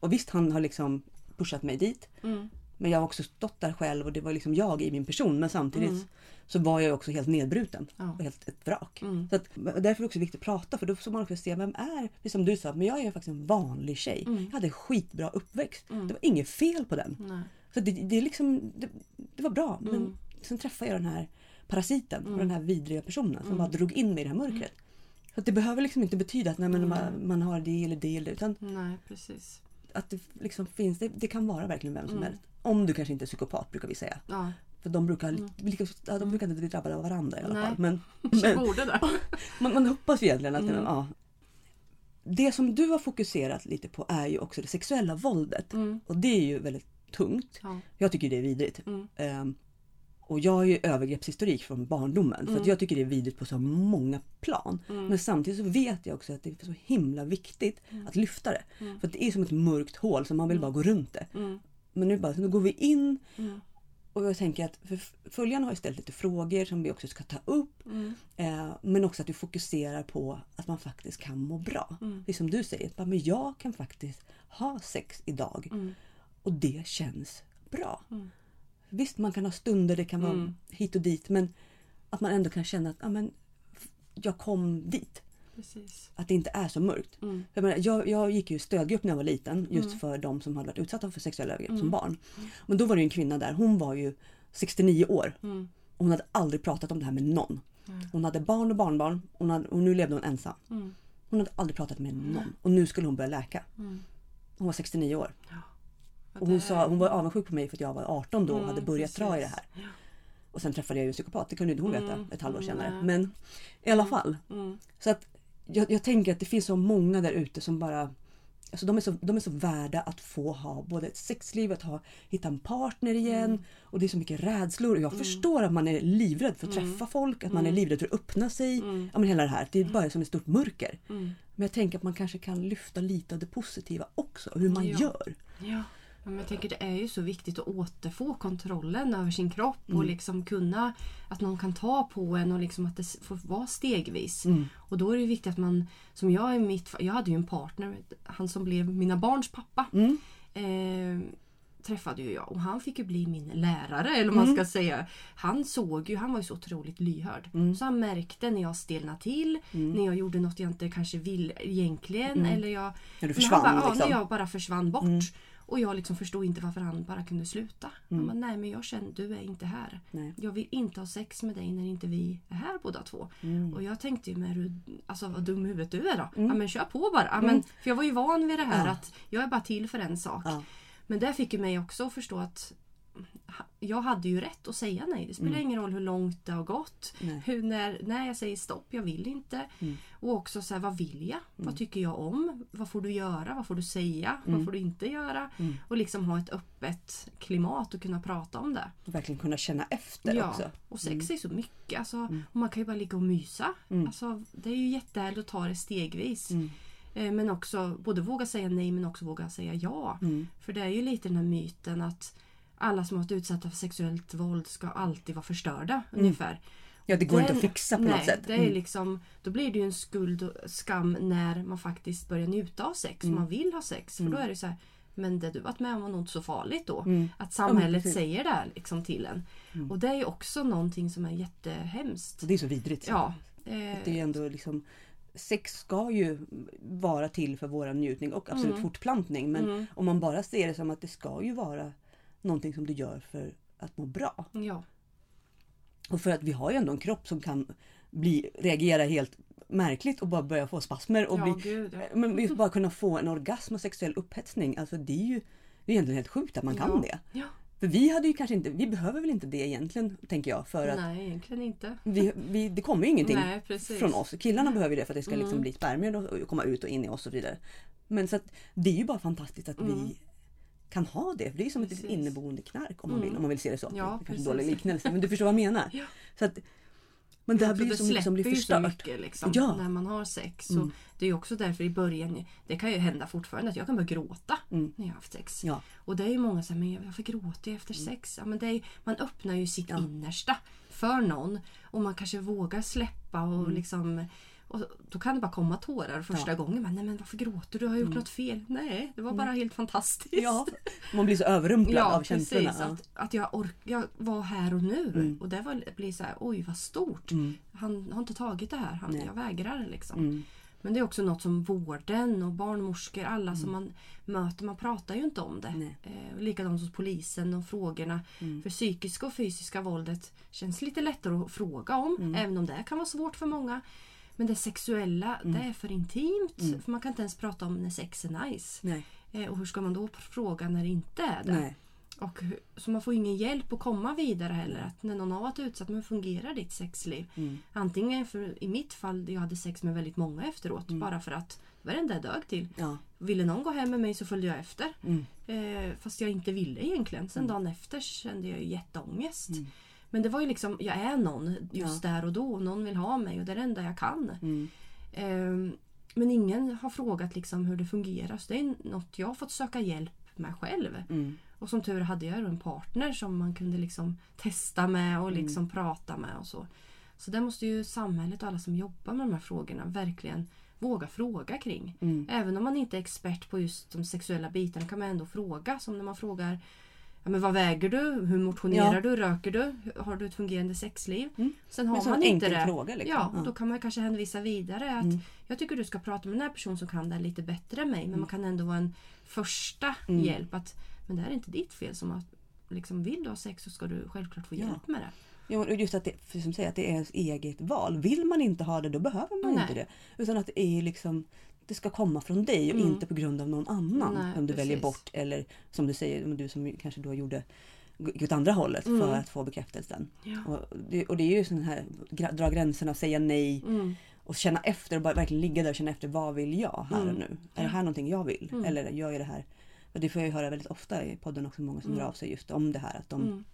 Och visst, han har liksom pushat mig dit. Mm, Men jag har också stått där själv och det var liksom jag i min person. Men samtidigt Mm. så var jag också helt nedbruten. ja. Och helt ett vrak. Mm, Så att, därför är det också viktigt att prata för då får man också se vem är, precis som du sa, men jag är faktiskt en vanlig tjej. Mm. Jag hade en skitbra uppväxt. Mm. Det var inget fel på den. nej. Så det, det, liksom, det, det var bra. Men Mm. sen träffade jag den här parasiten och Mm. den här vidriga personen som Mm. bara drog in mig i det här mörkret. Så det behöver liksom inte betyda att nej, Mm. man, man har det eller det eller. Utan nej, precis. Att det liksom finns, det, det kan vara verkligen vem som Mm. helst. Om du kanske inte är psykopat brukar vi säga. Ja, För de brukar, Mm. ja, de brukar inte bli drabbade av varandra i alla Nej. fall. Men, men borde det. man, man hoppas ju egentligen att Mm. ja. Det som du har fokuserat lite på är ju också det sexuella våldet. Mm, Och det är ju väldigt tungt. ja, Jag tycker det är vidrigt. Ehm, och jag har ju övergreppshistorik från barndomen. Så Mm. jag tycker det är vidrigt på så många plan. mm, Men samtidigt så vet jag också att det är så himla viktigt Mm. att lyfta det. Mm. För det är som ett mörkt hål så man vill Mm. bara gå runt det. mm, Men nu bara, så nu går vi in och jag tänker att följarna har ju ställt lite frågor som vi också ska ta upp. Eh, men också att vi fokuserar på att man faktiskt kan må bra. Det är som du säger, bara, men jag kan faktiskt ha sex idag och det känns bra. Mm. Visst, man kan ha stunder, det kan vara Mm. hit och dit, men att man ändå kan känna att ja, men, jag kom dit. precis. Att det inte är så mörkt. Mm, Jag, menar, jag, jag gick ju i stödgrupp när jag var liten just Mm. för de som hade varit utsatta för sexuella övergrepp Mm. som barn. Men då var det en kvinna där, hon var ju 69 år mm, och hon hade aldrig pratat om det här med någon. Mm. Hon hade barn och barnbarn hon hade, och nu levde hon ensam. mm, Hon hade aldrig pratat med någon och nu skulle hon börja läka. mm. Hon var 69 år. Ja, Och hon, sa, hon var avundsjuk på mig för att jag var 18 då och Mm, hade börjat dra i det här. Och sen träffade jag ju en psykopat, det kunde inte hon veta Mm, ett halvår mm, senare. Men i alla fall. Mm, Så att jag, jag tänker att det finns så många där ute som bara Alltså de, är så, de är så värda att få ha både ett sexliv, att ha, hitta en partner igen. Mm. Och det är så mycket rädslor. Och jag förstår att man är livrädd för att Mm. träffa folk, att man är livrädd för att öppna sig. Ja, men hela det här. Det är bara som ett stort mörker. Mm. Men jag tänker att man kanske kan lyfta lite av det positiva också. Hur man Ja. gör. Ja. Ja, Men jag tänker det är ju så viktigt att återfå kontrollen över sin kropp Mm. och liksom kunna att någon kan ta på en och liksom att det får vara stegvis. Mm. Och då är det viktigt att man, som jag i mitt jag hade ju en partner, han som blev mina barns pappa. Mm. Eh, träffade ju jag och han fick ju bli min lärare eller vad Mm. man ska säga. Han såg ju, han var ju så otroligt lyhörd. Mm. Så han märkte när jag stelnade till, när jag gjorde något jag inte kanske vill egentligen eller jag... Mm. När du försvann bara, ja, liksom. när jag bara försvann bort. Mm. Och jag liksom förstod inte varför han bara kunde sluta. Han bara, nej men jag känner, du är inte här. Nej. Jag vill inte ha sex med dig när inte vi är här båda två. Mm. Och jag tänkte ju, men alltså vad dum huvudet du är då. Ja men kör på bara. Ja, men, för jag var ju van vid det här Mm. Ja. att jag är bara till för en sak. Ja. Men det fick ju mig också att förstå att jag hade ju rätt att säga nej. Det spelar ingen roll hur långt det har gått. Mm. Nej. Hur, när, när jag säger stopp, jag vill inte. Mm. Och också så här, vad vill jag? Vad tycker jag om? Vad får du göra? Vad får du säga? Vad får du inte göra? Mm. Och liksom ha ett öppet klimat och kunna prata om det. Och verkligen kunna känna efter ja, också. och sex är så mycket. Alltså, Mm. och man kan ju bara ligga och mysa. Alltså, det är ju jättehärligt att ta det stegvis. Mm. Eh, Men också både våga säga nej men också våga säga ja. Mm. För det är ju lite den här myten att alla som har varit utsatta för sexuellt våld ska alltid vara förstörda ungefär. Ja, det går inte Den- att fixa på nej, något sätt. Det är Mm. liksom, då blir det ju en skuld och skam när man faktiskt börjar njuta av sex Mm. man vill ha sex. För då är det så här, men det du varit med om var nog inte så farligt då. Mm. Att samhället precis. säger det här liksom till en. Och det är ju också någonting som är jättehemskt. Det är så vidrigt. Ja. Det Eh, är ändå liksom Sex ska ju vara till för vår njutning och absolut Mm. fortplantning. Men Mm. om man bara ser det som att det ska ju vara någonting som du gör för att må bra. ja. Och för att vi har ju ändå en kropp som kan bli, reagera helt märkligt och bara börja få spasmer. Och ja, bli, gud ja. men just bara kunna få en orgasm och sexuell upphetsning. Alltså det är ju det är egentligen helt sjukt att man kan det. Ja. För vi hade ju kanske inte, vi behöver väl inte det egentligen tänker jag. För att Nej, egentligen inte. vi, vi, det kommer ju ingenting Nej, från oss. Killarna behöver det för att det ska liksom Mm. bli spermier och och komma ut och in i oss och så vidare. Men så att det är ju bara fantastiskt att Mm. vi kan ha det. För det är ju som ett Precis. inneboende knark om man Mm. vill. Om man vill se det så. Ja, det är en dålig liknelse men du förstår vad jag menar. Ja. Så att, men det här blir så mycket som blir ju så förstört. mycket liksom, Ja. när man har sex. Mm. Det är ju också därför i början, det kan ju hända fortfarande att jag kan börja gråta Mm. när jag har haft sex. Ja. Och det är ju många som säger, men varför gråter jag efter sex? Ja, men det är, man öppnar ju sitt innersta för någon. Och man kanske vågar släppa och Mm. liksom och då kan det bara komma tårar första gången. Men, nej men varför gråter du? Har jag gjort något fel? Nej, det var bara helt fantastiskt. Mm. Ja, man blir så överrumplad Ja, av känslorna. precis. Ja. Att, att jag, ork, jag var här och nu. Mm. Och det var, blir så här, oj vad stort. Mm. Han har inte tagit det här. Han, Nej. jag vägrar liksom. Mm. Men det är också något som vården och barnmorskor, alla som man möter, man pratar ju inte om det. Mm. Nej. Eh, likadant hos polisen och frågorna. Mm. För psykiska och fysiska våldet känns lite lättare att fråga om. Mm. Även om det kan vara svårt för många. Men det sexuella, Mm. det är för intimt. För man kan inte ens prata om när sex är nice. Nej, Eh, och hur ska man då fråga när det inte är det? nej. Och, så man får ingen hjälp att komma vidare heller. Att när någon har varit utsatt, men hur fungerar ditt sexliv? Mm. Antingen för i mitt fall, jag hade sex med väldigt många efteråt. Mm. Bara för att det var enda jag dög till. Ja. Ville någon gå hem med mig så följde jag efter. Mm. Eh, fast jag inte ville egentligen. Sen dagen efter kände jag ju jätteångest. Mm. Men det var ju liksom, jag är någon just Ja. där och då. Och någon vill ha mig och det är det enda jag kan. Mm. Ehm, men ingen har frågat liksom hur det fungerar. Så det är något jag har fått söka hjälp med själv. Mm. Och som tur hade jag en partner som man kunde liksom testa med och Mm. liksom prata med och så. Så det måste ju samhället och alla som jobbar med de här frågorna verkligen våga fråga kring. Mm. Även om man inte är expert på just de sexuella bitarna kan man ändå fråga. Som när man frågar ja, men vad väger du? Hur motionerar Ja. du? Röker du? Har du ett fungerande sexliv? Mm. Sen har man inte det. fråga. Liksom. Ja, och då kan man kanske hänvisa vidare att Mm. jag tycker du ska prata med den här personen som kan det lite bättre än mig. Men man kan ändå vara en första Mm. hjälp. att Men det här är inte ditt fel. Som att liksom, Vill du ha sex så ska du självklart få Ja. hjälp med det. Ja, just att det, som säger, att det är ens eget val. Vill man inte ha det, då behöver man Nej. inte det. Utan att det är liksom det ska komma från dig och Mm. inte på grund av någon annan. Nej, som du väljer precis. bort eller som du säger, du som kanske då gjorde åt andra hållet Mm. för att få bekräftelsen. Ja. Och det, och det är ju sån här dra gränserna, säga nej Mm. och känna efter och bara verkligen ligga där och känna efter vad vill jag här och Mm. nu? Är det här någonting jag vill? Mm. Eller gör jag det här? Och det får jag ju höra väldigt ofta i podden också, många som Mm. hör av sig just om det här att de, Mm.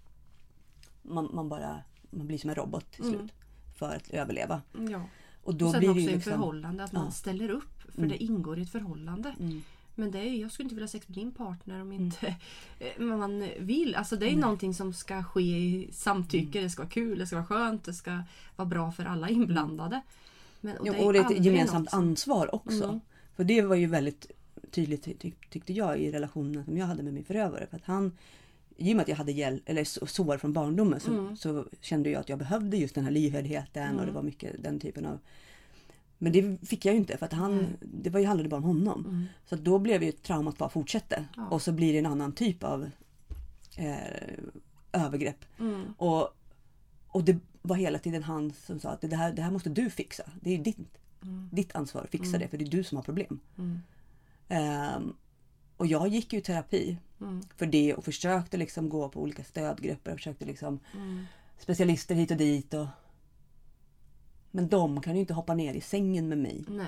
man, man bara man blir som en robot till Mm. slut för att överleva. Ja. Och då och sen blir det också ju i liksom... förhållande, att man Ja. ställer upp. För Mm. det ingår i ett förhållande. Mm. Men det är, jag skulle inte vilja ha sex med din partner om Mm. inte eh, man vill. Alltså det är Nej. någonting som ska ske i samtycke. Det ska vara kul, det ska vara skönt, det ska vara bra för alla inblandade. Men, Ja, och det är ett gemensamt något ansvar också. Mm. För det var ju väldigt tydligt ty- ty- tyckte jag i relationen som jag hade med min förövare. För att han, I och med att jag hade hjäl- eller sår från barndomen så, Mm. så kände jag att jag behövde just den här lyhördheten och det Mm. var mycket den typen av... Men det fick jag ju inte för att han, Nej. det var ju handlade bara om honom. Mm. Så då blev ju traumat bara fortsätter. Ja. Och så blir det en annan typ av eh, övergrepp. Mm. Och, och det var hela tiden han som sa att det här, det här måste du fixa. Det är ditt, Mm. ditt ansvar att fixa Mm. det för det är du som har problem. Mm. Och jag gick ju i terapi Mm. för det och försökte liksom gå på olika stödgrupper och försökte liksom Mm. specialister hit och dit. Och... Men de kan ju inte hoppa ner i sängen med mig. Nej.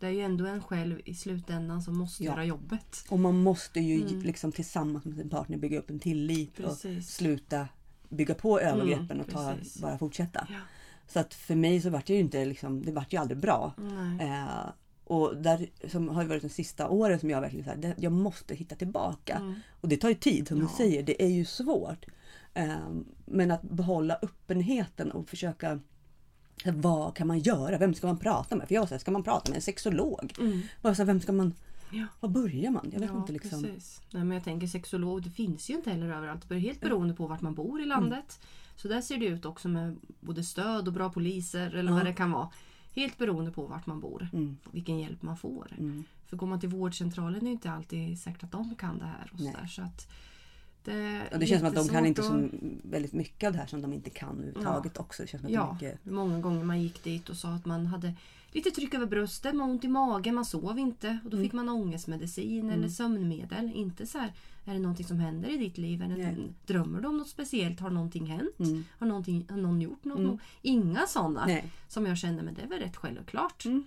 Det är ju ändå en själv i slutändan som måste Ja. göra jobbet. Och man måste ju Mm. liksom tillsammans med sin partner bygga upp en tillit och Precis. sluta bygga på övergreppen Mm, och ta, bara fortsätta. Ja. Så att för mig så vart det ju inte liksom, det vart ju aldrig bra. Eh, och där som har varit de sista åren som jag verkligen så här, jag måste hitta tillbaka. Mm. Och det tar ju tid som Ja. du säger, det är ju svårt. Eh, men att behålla öppenheten och försöka vad kan man göra? Vem ska man prata med? För jag säger, ska man prata med en sexolog? Mm. Bara så här, vem ska man... Ja. Var börjar man? Jag vet ja, inte liksom. precis. Nej, men jag tänker sexolog, det finns ju inte heller överallt. Det är helt beroende på vart man bor i landet. Så där ser det ut också med både stöd och bra poliser eller Ja. vad det kan vara. Helt beroende på vart man bor. Mm, Vilken hjälp man får. mm. För går man till vårdcentralen är det inte alltid säkert att de kan det här. Och så där, så att det, Och det känns som att de kan inte så väldigt mycket av det här som de inte kan överhuvudtaget också. Det känns som att Ja, mycket... många gånger man gick dit och sa att man hade lite tryck över bröstet, man ont i magen, man sov inte. Och då Mm. fick man ångestmedicin eller sömnmedel. Inte så här, är det någonting som händer i ditt liv? Eller Nej. drömmer du om något speciellt? Har någonting hänt? Mm. Har, någonting, har någon gjort något? Mm. Inga sådana Nej. som jag känner, men det är väl rätt självklart. Mm.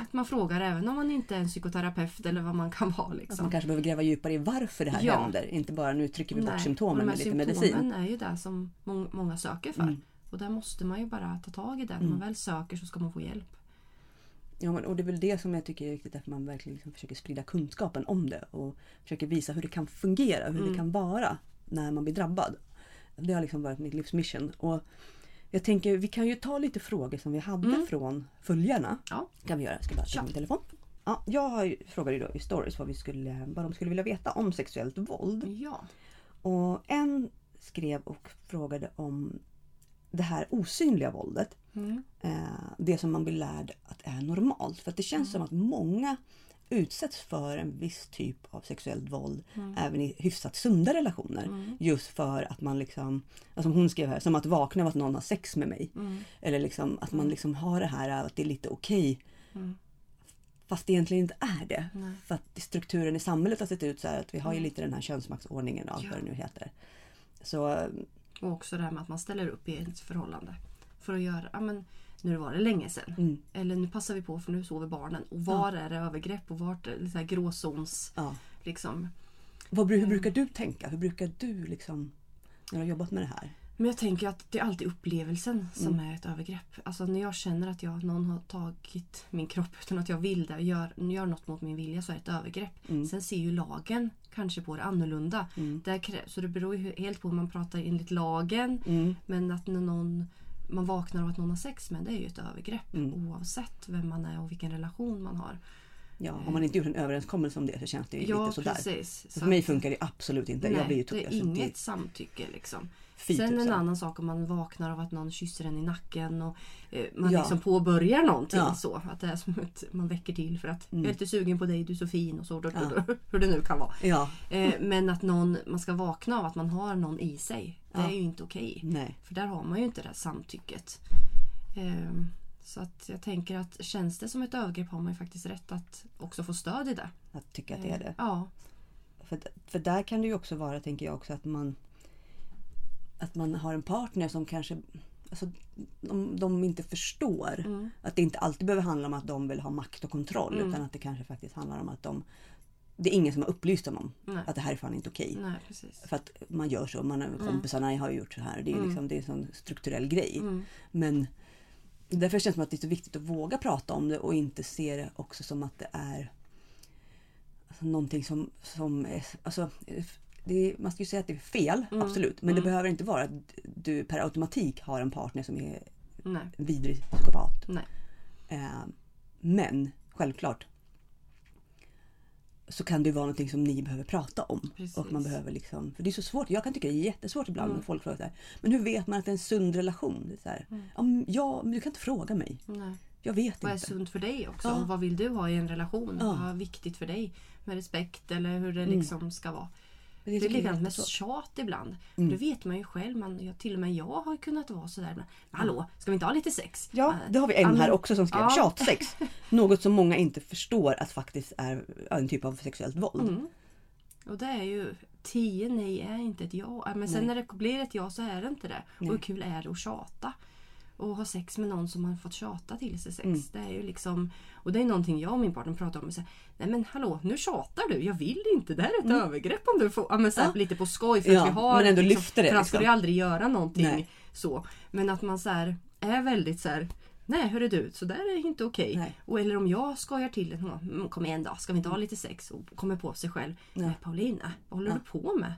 Att man frågar även om man inte är en psykoterapeut eller vad man kan vara. Att Liksom. man kanske behöver gräva djupare i varför det här Ja. händer. Inte bara nu trycker vi bort Nej, symptomen med lite medicin. symptomen är ju det som mång- många söker för. Mm. Och där måste man ju bara ta tag i det. När man Mm. väl söker så ska man få hjälp. Ja, men, och det är väl det som jag tycker är viktigt att man verkligen liksom försöker sprida kunskapen om det och försöker visa hur det kan fungera, hur Mm. det kan vara när man blir drabbad. Det har liksom varit mitt livsmission. Och jag tänker vi kan ju ta lite frågor som vi hade Mm. från följarna. Ja. kan vi göra. Jag ska bara ta min telefon. Ja, jag har ju, frågade ju då i stories vad, vi skulle, vad de skulle vilja veta om sexuellt våld. Ja. Och en skrev och frågade om det här osynliga våldet. Mm. Eh, det som man blir lärd att är normalt. För att det känns som att många utsätts för en viss typ av sexuellt våld även i hyfsat sunda relationer. Mm. Just för att man liksom, alltså som hon skrev här, som att vakna av att någon har sex med mig. Mm. Eller liksom att man liksom har det här att det är lite okej. Mm. Fast det egentligen inte är det. Nej. För att strukturen i samhället har sett ut så här att vi har ju lite den här könsmaktsordningen och allt Ja. vad det nu heter. Så eh, Och också det här med att man ställer upp i ett förhållande. För att göra, ja men nu var det länge sedan. mm, Eller nu passar vi på för nu sover barnen. Och var är det övergrepp och vart är det så här gråzons... ja. Liksom. Vad, hur brukar du tänka? Hur brukar du liksom när du har jobbat med det här? Men jag tänker att det är alltid upplevelsen som Mm. är ett övergrepp. Alltså när jag känner att jag, någon har tagit min kropp utan att jag vill det, gör, gör något mot min vilja så är det ett övergrepp. Mm. Sen ser ju lagen kanske på det annorlunda. Mm. Där så det beror ju helt på hur man pratar enligt lagen. Mm. Men att när någon, man vaknar av att någon har sex med det är ju ett övergrepp. Mm. Oavsett vem man är och vilken relation man har. Ja, har man inte gjort en överenskommelse om det så känns det ju Ja lite sådär. precis. Så för mig funkar det absolut inte. Nej, jag blir ju det är Alltså, det- inget samtycke liksom. Fy Sen en tusan. annan sak om man vaknar av att någon kysser en i nacken och eh, man Ja. liksom påbörjar någonting Ja. så. Att det är som att man väcker till för att Mm. jag är lite sugen på dig, du är så fin och så. Då, Ja. då, hur det nu kan vara. Ja, Eh, men att någon, man ska vakna av att man har någon i sig. Det är ju inte okej. nej. För där har man ju inte det här samtycket. Eh, så att jag tänker att känns det som ett övergrepp har man ju faktiskt rätt att också få stöd i det. Att tycka att det är det. Ja. För, för där kan det ju också vara, tänker jag också, att man att man har en partner som kanske alltså, de, de inte förstår Mm. att det inte alltid behöver handla om att de vill ha makt och kontroll Mm. utan att det kanske faktiskt handlar om att de det är ingen som har upplyst dem om Nej. att det här är fan inte okej. Nej. För att man gör så, man, kompisarna har gjort så här. Det är, Mm. liksom, det är en sån strukturell grej. Mm. Men därför känns det som att det är så viktigt att våga prata om det och inte se det också som att det är alltså, någonting som, som är, alltså, det man ska ju säga att det är fel, Mm. absolut. Men det Mm. behöver inte vara att du per automatik har en partner som är Nej. vidrig psykopat. Nej. Eh, men självklart så kan det vara någonting som ni behöver prata om. Precis. Och man behöver liksom, för det är så svårt. Jag kan tycka det är jättesvårt ibland Mm. när folk frågar så här, Men hur vet man att det är en sund relation? Det är så här, Mm. ja, men- du kan inte fråga mig. Nej. Jag vet Vad är inte. sunt för dig också? Ja. Vad vill du ha i en relation? Ja. Vad är viktigt för dig? Med respekt eller hur det Mm. liksom ska vara. Det Det är likadant med tjat ibland. Mm. Det vet man ju själv. Man, jag, till och med jag har kunnat vara sådär. Men, Hallå, ska vi inte ha lite sex? Ja, Eh, det har vi en ja, men- här också som skrev Ja. tjatsex. Något som många inte förstår att faktiskt är en typ av sexuellt våld. Mm. Och det är ju tio nej är inte ett ja. Ja, Men sen Nej. när det blir ett ja så är det inte det. Nej. Och hur kul är det att tjata? Och ha sex med någon som man fått tjata till sig sex. Mm. Det är ju liksom, och det är någonting jag och min partner pratar om. Så här, Nej men hallå, nu tjatar du. Jag vill inte. Det här är ett övergrepp om du får... Ja, men så här, Mm. Ja. Lite på skoj. För Ja, att vi har, men ändå liksom, lyfter det, För han liksom. skulle ju aldrig göra någonting Nej. så. Men att man så här, är väldigt så här. Nej hörru du, så där är inte okej. Nej. Och Eller om jag skojar till det. "Mm, Kom igen då, ska vi inte ha lite sex? Och kommer på sig själv. Ja. Nej Paulina, vad håller Ja. du på med?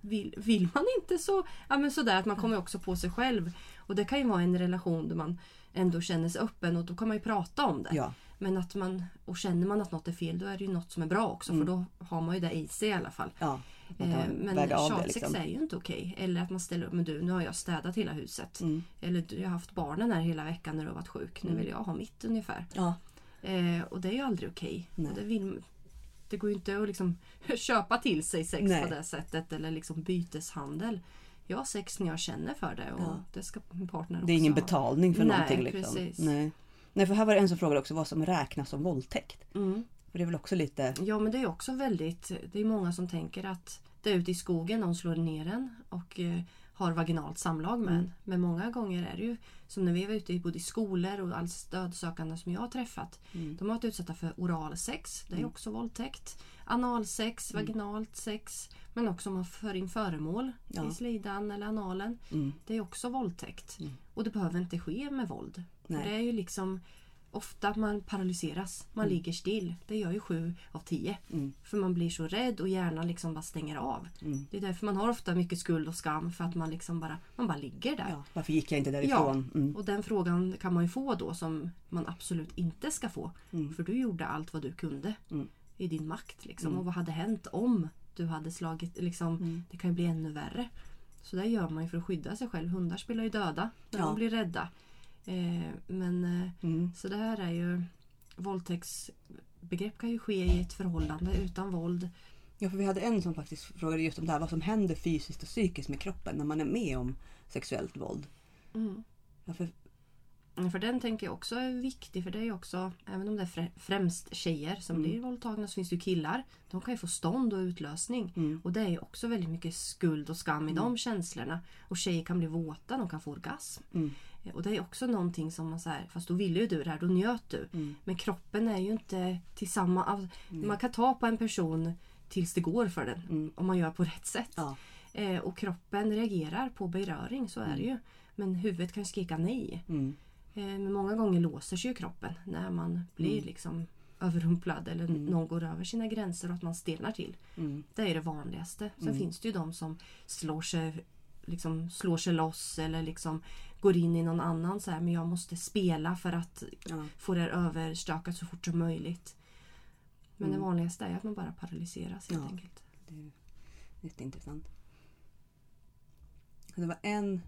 Vill, vill man inte så, ja men sådär att man kommer också på sig själv. Och det kan ju vara en relation där man ändå känner sig öppen och då kan man ju prata om det. Ja. Men att man, och känner man att något är fel då är det ju något som är bra också Mm. för då har man ju det i sig i alla fall. ja. Eh, Men tjatsex liksom. är ju inte okej. Eller att man ställer upp, men du nu har jag städat hela huset. Mm. Eller du, har haft barnen här hela veckan när du har varit sjuk. Nu Mm. vill jag ha mitt ungefär. Ja. Eh, och det är ju aldrig okej. Och Det, vill, det går ju inte att liksom köpa till sig sex Nej. på det sättet. Eller liksom byteshandel. Jag har sex när jag känner för det och Ja. det ska min partner också Det är ingen betalning för Nej, någonting. Liksom. precis. Nej. Nej, för här var det en som frågade också vad som räknas som våldtäkt. Mm. För det är väl också lite... Ja men det är också väldigt, det är många som tänker att det är ute i skogen någon slår ner en och eh, har vaginalt samlag med Mm. en. Men många gånger är det ju som när vi var ute i både skolor och all stödsökande som jag har träffat. Mm. De har varit utsatta för oralsex, det är Mm. också våldtäkt. Analsex, vaginalt sex. Men också om man för in föremål Ja. i slidan eller analen. Mm. Det är också våldtäkt. Mm. Och det behöver inte ske med våld. Det är ju liksom ofta att man paralyseras. Man Mm. ligger still. Det gör ju sju av tio. Mm. För man blir så rädd och hjärnan liksom bara stänger av. Mm. Det är därför man har ofta mycket skuld och skam för att man liksom bara, man bara ligger där. Ja, varför gick jag inte därifrån? Mm. Och den frågan kan man ju få då som man absolut inte ska få. Mm. För du gjorde allt vad du kunde Mm. I din makt. Liksom. Mm. Och vad hade hänt om du hade slagit, liksom, Mm. det kan ju bli ännu värre. Så det gör man ju för att skydda sig själv. Hundar spelar ju döda när Ja. de blir rädda. Eh, men eh, Mm. så det här är ju våldtäktsbegrepp kan ju ske i ett förhållande utan våld. Ja, för vi hade en som faktiskt frågade just om det här, vad som händer fysiskt och psykiskt med kroppen när man är med om sexuellt våld. Mm. Ja, för, För den tänker jag också är viktig. För det är också, även om det är frä- främst tjejer som Mm. blir våldtagna så finns det ju killar. De kan ju få stånd och utlösning. mm. Och det är ju också väldigt mycket skuld och skam i Mm. de känslorna. Och tjejer kan bli våta, de kan få orgasm. Mm. Eh, Och det är också någonting som man säger, fast då ville ju du det här, då njöt du. Mm. Men kroppen är ju inte tillsammans. Mm. Man kan ta på en person tills det går för den. Mm. Om man gör på rätt sätt. Ja. Eh, och kroppen reagerar på beröring, så är det ju. Men huvudet kan skrika nej. Mm. Eh, Men många gånger låser sig ju kroppen när man blir Mm. liksom överrumplad eller Mm. någon går över sina gränser och att man stelnar till. Mm. Det är det vanligaste. Sen Mm. finns det ju de som slår sig, liksom, slår sig loss eller liksom går in i någon annan så här, men jag måste spela för att Ja. få det här överstökat så fort som möjligt. Men Mm. det vanligaste är att man bara paralyseras helt Ja. enkelt. Det är jätteintressant. Det var en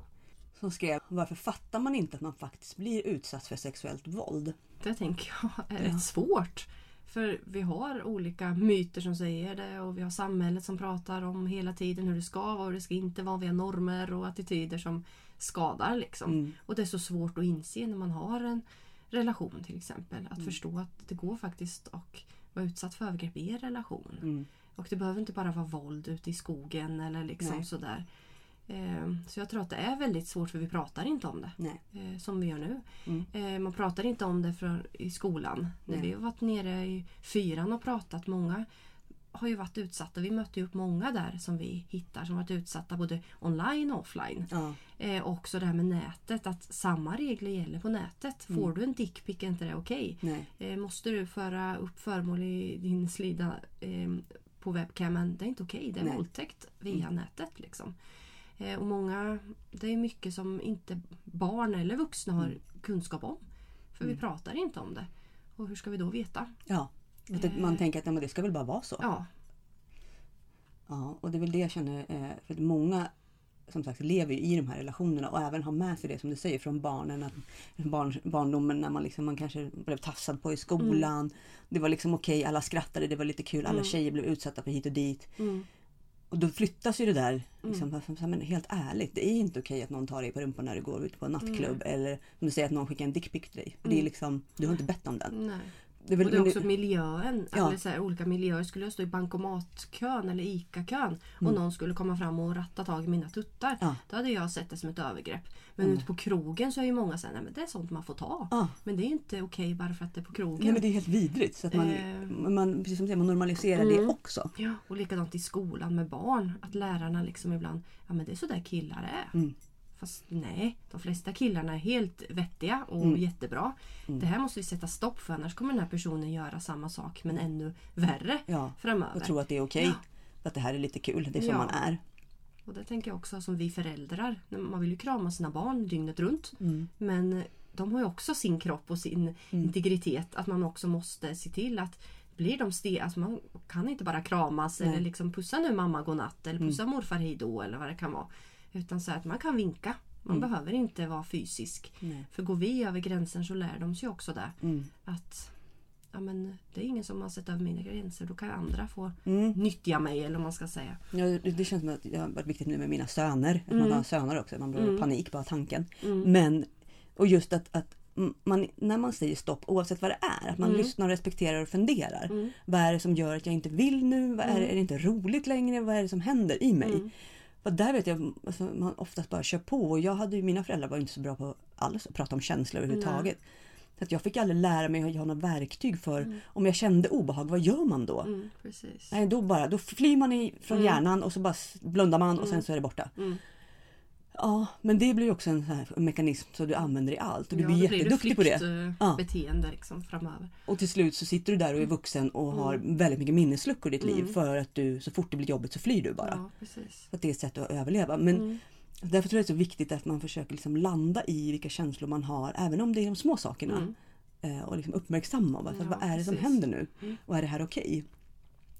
som skrev varför fattar man inte att man faktiskt blir utsatt för sexuellt våld? Det tänker jag är Ja. rätt svårt. För vi har olika myter som säger det och vi har samhället som pratar om hela tiden hur det ska vara och det ska inte vara. Vi har normer och attityder som skadar. Liksom. Mm. Och det är så svårt att inse när man har en relation till exempel. Att Mm. förstå att det går faktiskt att vara utsatt för övergrepp i en relation. Mm. Och det behöver inte bara vara våld ute i skogen eller liksom Nej. sådär. Eh, Så jag tror att det är väldigt svårt för vi pratar inte om det. Nej. eh, Som vi gör nu. Mm. Eh, Man pratar inte om det för, i skolan. När vi har varit nere i fyran och pratat. Många har ju varit utsatta. Vi mötte upp många där som vi hittar som varit utsatta både online och offline. Ja. Eh, också det här med nätet. Att samma regler gäller på nätet. Får du en dickpic är inte det okej. Nej. Eh, måste du föra upp föremål i din slida eh, på webcamen, det är inte okej. Det är Nej. våldtäkt via nätet. Liksom. Eh, och många, det är mycket som inte barn eller vuxna har kunskap om. För vi pratar inte om det. Och hur ska vi då veta? ja. Man tänker att det ska väl bara vara så. Ja, Ja, och det är väl det jag känner. Eh, för att många som sagt lever i de här relationerna och även har med sig det som du säger från barnen. Att barn, barndomen när man, liksom, man kanske blev tassad på i skolan. Det var liksom okej, alla skrattade, det var lite kul. Alla tjejer blev utsatta för hit och dit. mm, Och då flyttas ju det där. Liksom, så- Men helt ärligt, det är inte okej att någon tar dig på rumpan när du går ut på en nattklubb. Eller som du säger att någon skickar en dickpic till dig. För det är liksom, du har inte bett om den. nej. Det är väl, Och det är men också miljön. Ja. Eller så här, olika miljöer. Skulle jag stå i bankomatkön eller ICA-kön och någon skulle komma fram och ratta tag i mina tuttar. Mm. Ja. Mm. Då hade jag sett det som ett övergrepp. Men ute på krogen så är ju många säger att det är sånt man får ta. Ja. Men det är inte okej bara för att det är på krogen. nej, men det är helt vidrigt. Så att man, Eh. man, precis som säger, man normaliserar det också. Ja, och likadant i skolan med barn. Att lärarna liksom ibland, ja men det är så där killar är. Mm. Fast nej, de flesta killarna är helt vettiga och Mm. jättebra. Det här måste vi sätta stopp för annars kommer den här personen göra samma sak men ännu värre Ja, framöver. och tro att det är okej. Ja. För att det här är lite kul, det är som Ja. man är. Och det tänker jag också som vi föräldrar. Man vill ju krama sina barn dygnet runt. Mm. Men de har ju också sin kropp och sin integritet. Att man också måste se till att blir de ste alltså man kan inte bara kramas eller liksom pussa nu mamma godnatt eller pussa morfar hejdå eller vad det kan vara. Utan så att man kan vinka. Man behöver inte vara fysisk. Nej. För går vi över gränsen så lär de sig också det. Mm. Att ja, men det är ingen som har sett över mina gränser. Då kan andra få Mm. nyttja mig eller vad man ska säga. Ja, det, känns som att det har varit viktigt nu med mina söner. Att Mm. man har söner också, man blir panik bara tanken. Men, och just att, att man, när man säger stopp oavsett vad det är, att man Mm. lyssnar, respekterar och funderar. Vad är det som gör att jag inte vill nu? Vad är, Mm. det, är det inte roligt längre? Vad är det som händer i mig? Och där vet jag alltså, man oftast bara kör på. Och jag hade ju, mina föräldrar var inte så bra på alls att prata om känslor överhuvudtaget. Så att jag fick aldrig lära mig att ha några verktyg för om jag kände obehag, vad gör man då? Mm. Nej, då, bara, då flyr man i, från hjärnan och så bara blundar man och sen så är det borta. Mm. Ja, men det blir också en mekanism som du använder i allt och du Ja, blir då blir jätteduktig på det. Ja. beteende liksom framöver. Och till slut så sitter du där och är vuxen och har väldigt mycket minnesluckor i ditt liv för att du så fort det blir jobbigt så flyr du bara. Ja, precis. Att det är ett sätt att överleva. Men Mm. därför tror jag det är så viktigt att man försöker liksom landa i vilka känslor man har, även om det är de små sakerna. Eh, Och liksom uppmärksamma Mm. Ja, vad är det som precis. händer nu? Och är det här okej?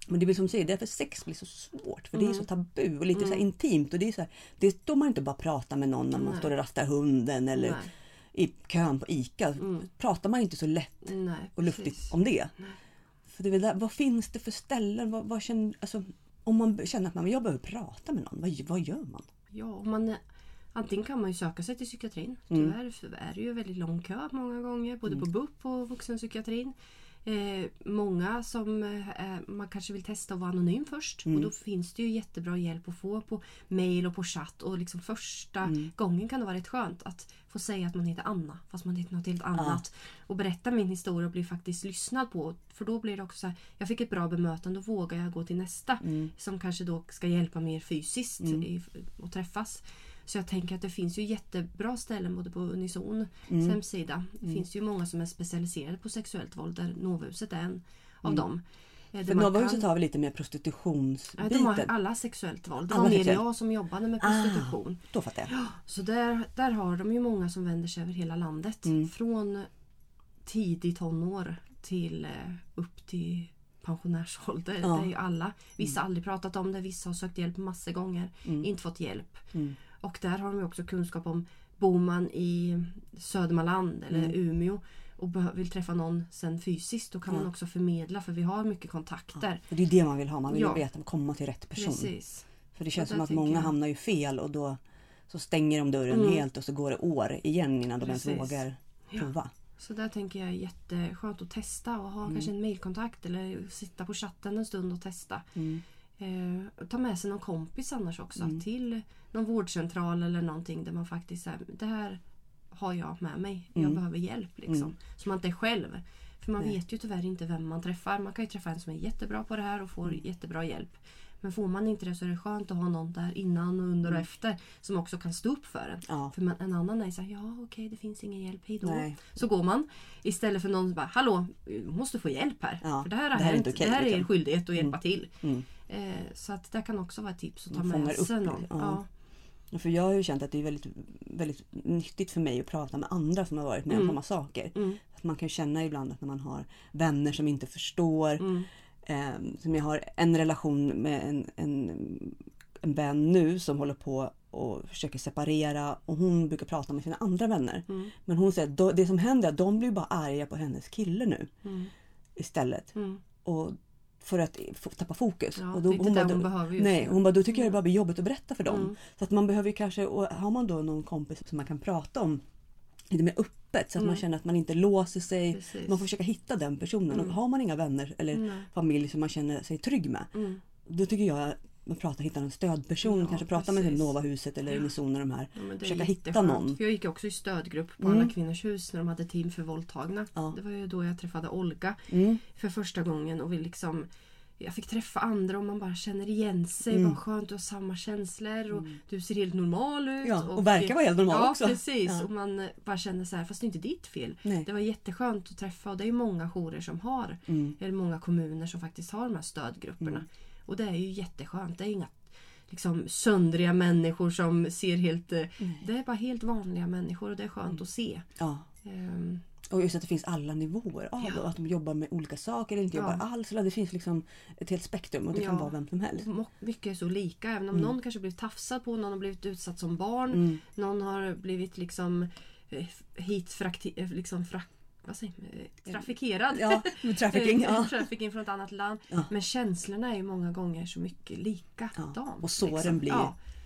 Men det blir som du säger, därför sex blir så svårt. För det är Mm. så tabu och lite så här intimt. Och det är så här, det står man inte bara prata med någon när man Nej. står och rastar hunden eller Nej. i kön på ICA. Pratar man inte så lätt Nej, och luftigt precis. om det. För det är där, vad finns det för ställen? Vad, vad känner, alltså, om man känner att man, jag behöver prata med någon, vad, vad gör man? Ja, och man, antingen kan man ju söka sig till psykiatrin. Mm. Tyvärr så är det ju väldigt lång kö många gånger. Både på BUP och vuxenpsykiatrin. Eh, många som eh, man kanske vill testa att vara anonym först. Mm. Och då finns det ju jättebra hjälp att få på mail och på chatt. Och liksom första Mm. gången kan det vara rätt skönt att få säga att man heter Anna fast man heter något helt annat. Och berätta min historia och bli faktiskt lyssnad på. För då blir det också så här, jag fick ett bra bemötande, då vågar jag gå till nästa. Mm. Som kanske då ska hjälpa mer fysiskt i, och träffas. Så jag tänker att det finns ju jättebra ställen både på Unison Mm. hemsida. Det finns ju många som är specialiserade på sexuellt våld där Novahuset är en av dem. Eh, Mm. För Novahuset kan- har vi lite mer Ja, prostitutionsbiten. de har alla sexuellt våld. Det var mer jag som jobbade med Ah. prostitution. Då fattar jag. Så där, där har de ju många som vänder sig över hela landet. Mm. Från tidig tonår till eh, upp till pensionärsålder. Ja. Det är ju alla. Vissa har aldrig pratat om det, vissa har sökt hjälp massor gånger. Inte fått hjälp. Mm. Och där har de också kunskap om Bor man i Södermanland eller Mm. Umeå och vill träffa någon sen fysiskt då kan man Ja. också förmedla för vi har mycket kontakter. För det är det man vill ha, man vill Ja. veta komma till rätt person. Precis. För det känns som att många jag- hamnar ju fel och då så stänger de dörren Mm. helt och så går det år igen innan de ens vågar prova. Så där tänker jag är jätteskönt att testa och ha Mm. kanske en mailkontakt eller sitta på chatten en stund och testa. Mm. Eh, ta med sig någon kompis annars också Mm. till någon vårdcentral eller någonting där man faktiskt säger det här har jag med mig. Jag Mm. behöver hjälp. Liksom. Mm. Så man inte är själv. För man Nej. vet ju tyvärr inte vem man träffar. Man kan ju träffa en som är jättebra på det här och får Mm. jättebra hjälp. Men får man inte det så är det skönt att ha någon där innan, och under och Mm. efter som också kan stå upp för en. Ja. För man, en annan är såhär, ja okej det finns ingen hjälp, hejdå. Nej. Så går man. Istället för någon som bara, hallå, du måste få hjälp här. Ja, För det här har det här är hänt, inte okej, det här är er liksom. skyldighet att hjälpa Mm. till. Eh, så att det kan också vara ett tips att ta Man med sig upp någon. Ja. ja. För jag har ju känt att det är väldigt, väldigt nyttigt för mig att prata med andra som har varit med om Mm. samma saker. Mm, Att man kan känna ibland att när man har vänner som inte förstår. mm, Eh, som jag har en relation med en, en, en vän nu som håller på och försöker separera och hon brukar prata med sina andra vänner. mm, Men hon säger att det som händer är att de blir bara arga på hennes kille nu mm, istället. mm. Och för att tappa fokus. Ja, och inte det bara, hon då- Nej, hon bara, då tycker jag det bara blir jobbigt att berätta för dem. Mm. Så att man behöver kanske, och har man då någon kompis som man kan prata om lite mer öppet så att man Mm. känner att man inte låser sig. Precis. Man får försöka hitta den personen. Mm. Och har man inga vänner eller Nej. familj som man känner sig trygg med. Mm. Då tycker jag man pratar, hittar en stödperson. Ja, kanske prata med precis. Novahuset eller Unison och de här. Ja, Försöka hitta någon. För jag gick också i stödgrupp på Mm. Alla Kvinnors Hus när de hade team för våldtagna. Ja. Det var ju då jag träffade Olga Mm. för första gången och vi liksom jag fick träffa andra och man bara känner igen sig. Mm. Vad skönt, du har samma känslor och du ser helt normal ut. Ja, och verkar vara helt normal ja, också. precis. Ja. Och man bara känner så här, fast det är inte ditt fel. Nej. Det var jätteskönt att träffa och det är många jourer som har, Mm. eller många kommuner som faktiskt har de här stödgrupperna. Mm. Och det är ju jätteskönt. Det är inga liksom söndriga människor som ser helt... eh, Det är bara helt vanliga människor och det är skönt Mm. att se. Ja. Ehm, Och just att det finns alla nivåer av Ja. att de jobbar med olika saker eller inte Ja. jobbar alls. Eller det finns liksom ett helt spektrum och det kan Ja. vara vem som helst. mycket är så lika. Även om Mm. någon kanske blivit tafsad på, någon har blivit utsatt som barn. Mm. Någon har blivit liksom eh, hit frakti, eh, liksom frak, vad säger man? Eh, trafikerad. Ja, med trafficking. Ja. trafficking från ett annat land. Ja. Men känslorna är ju många gånger så mycket likadant. Ja. Och såren liksom. blir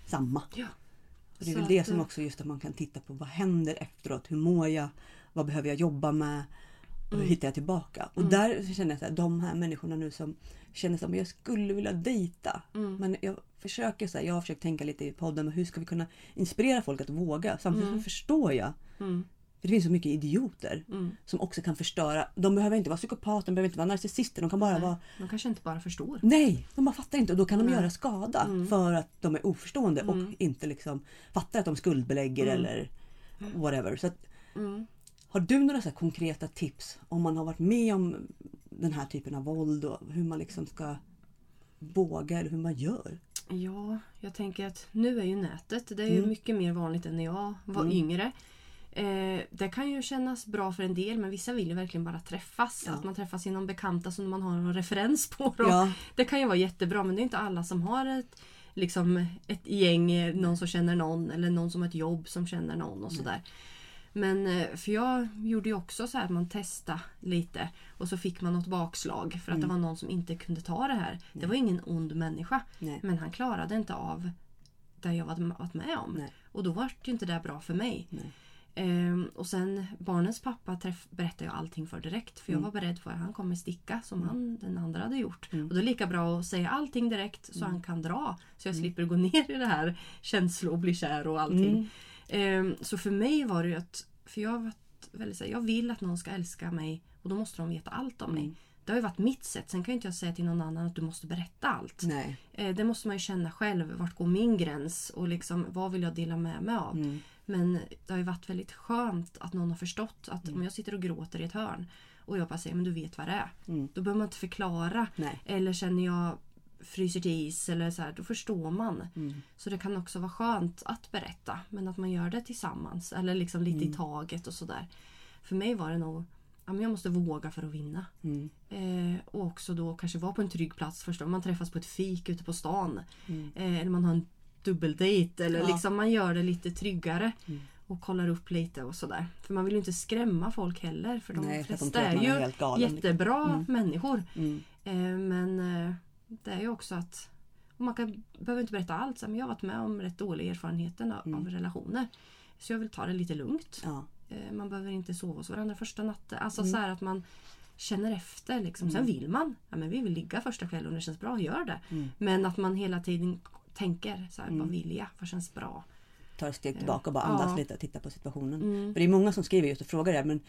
samma. Och det är Så väl att, det som eh, också just att man kan titta på vad händer efteråt? Hur mår jag? Vad behöver jag jobba med? Och hur Mm. hittar jag tillbaka? Och Mm. där känner jag att de här människorna nu som känner att jag skulle vilja dejta. Mm. Men jag försöker så här, jag har försökt tänka lite i podden, hur ska vi kunna inspirera folk att våga? Samtidigt Mm. förstår jag. För det finns så mycket idioter Mm. som också kan förstöra. De behöver inte vara psykopater, de behöver inte vara narcissister. De kan bara Nej. vara De kanske inte bara förstår. Nej, de bara fattar inte och då kan de Nej. göra skada Mm. för att de är oförstående och Mm. inte liksom fattar att de skuldbelägger Mm. eller whatever. Så att, Mm. har du några så konkreta tips om man har varit med om den här typen av våld och hur man liksom ska våga eller hur man gör? Ja, jag tänker att nu är ju nätet, det är ju Mm. mycket mer vanligt än när jag var yngre. Eh, det kan ju kännas bra för en del men vissa vill ju verkligen bara träffas. Ja. Att man träffas genom bekanta som man har någon referens på. Dem. Ja, Det kan ju vara jättebra men det är inte alla som har ett, liksom, ett gäng, eh, någon som känner någon eller någon som har ett jobb som känner någon och sådär. Men eh, för jag gjorde ju också så här att man testade lite och så fick man något bakslag för att Mm. det var någon som inte kunde ta det här. Det var ingen ond människa nej. men han klarade inte av det jag varit med om. Nej. Och då var det ju inte det bra för mig. Ehm, och sen barnens pappa träff, berättade jag allting för direkt. För jag Mm. var beredd för att han kommer sticka som han, den andra hade gjort. Mm. Och då är det lika bra att säga allting direkt så han kan dra. Så jag slipper gå ner i det här känslo och bli kär och allting. Mm. Ehm, så för mig var det ju att, för jag varit väldigt jag vill att någon ska älska mig och då måste de veta allt om mig. Mm. Det har ju varit mitt sätt. Sen kan ju inte jag säga till någon annan att du måste berätta allt. Nej. Eh, Det måste man ju känna själv. Vart går min gräns? Och liksom, vad vill jag dela med mig av? Mm. Men det har ju varit väldigt skönt att någon har förstått att Mm. om jag sitter och gråter i ett hörn och jag bara säger men du vet vad det är. Mm. Då behöver man inte förklara. Nej. Eller känner jag fryser till is eller så här, då förstår man. Mm. Så det kan också vara skönt att berätta men att man gör det tillsammans eller liksom lite Mm. i taget och sådär. För mig var det nog ja, men jag måste våga för att vinna. Mm. Eh, och också då kanske vara på en trygg plats först. Om man träffas på ett fik ute på stan. Mm. Eh, eller man har en dubbeldejt. Eller Ja. liksom man gör det lite tryggare. Mm. Och kollar upp lite och sådär. För man vill ju inte skrämma folk heller. För de Nej, för de flesta tror att är är ju galen. jättebra Mm. människor. Mm. Eh, men eh, det är ju också att man kan, behöver inte berätta allt. Men jag har varit med om rätt dåliga erfarenheter av, Mm. av relationer. Så jag vill ta det lite lugnt. Ja. Eh, Man behöver inte sova hos varandra första natten. Alltså Mm. så här att man känner efter. Liksom. Sen vill man. Ja, men vi vill ligga första kvällen och det känns bra, gör det. Mm. Men att man hela tiden tänker så här, vad vill jag? Vad känns bra? tar ett steg tillbaka och bara andas Ja. lite och tittar på situationen. Mm. För det är många som skriver just och frågar det. Men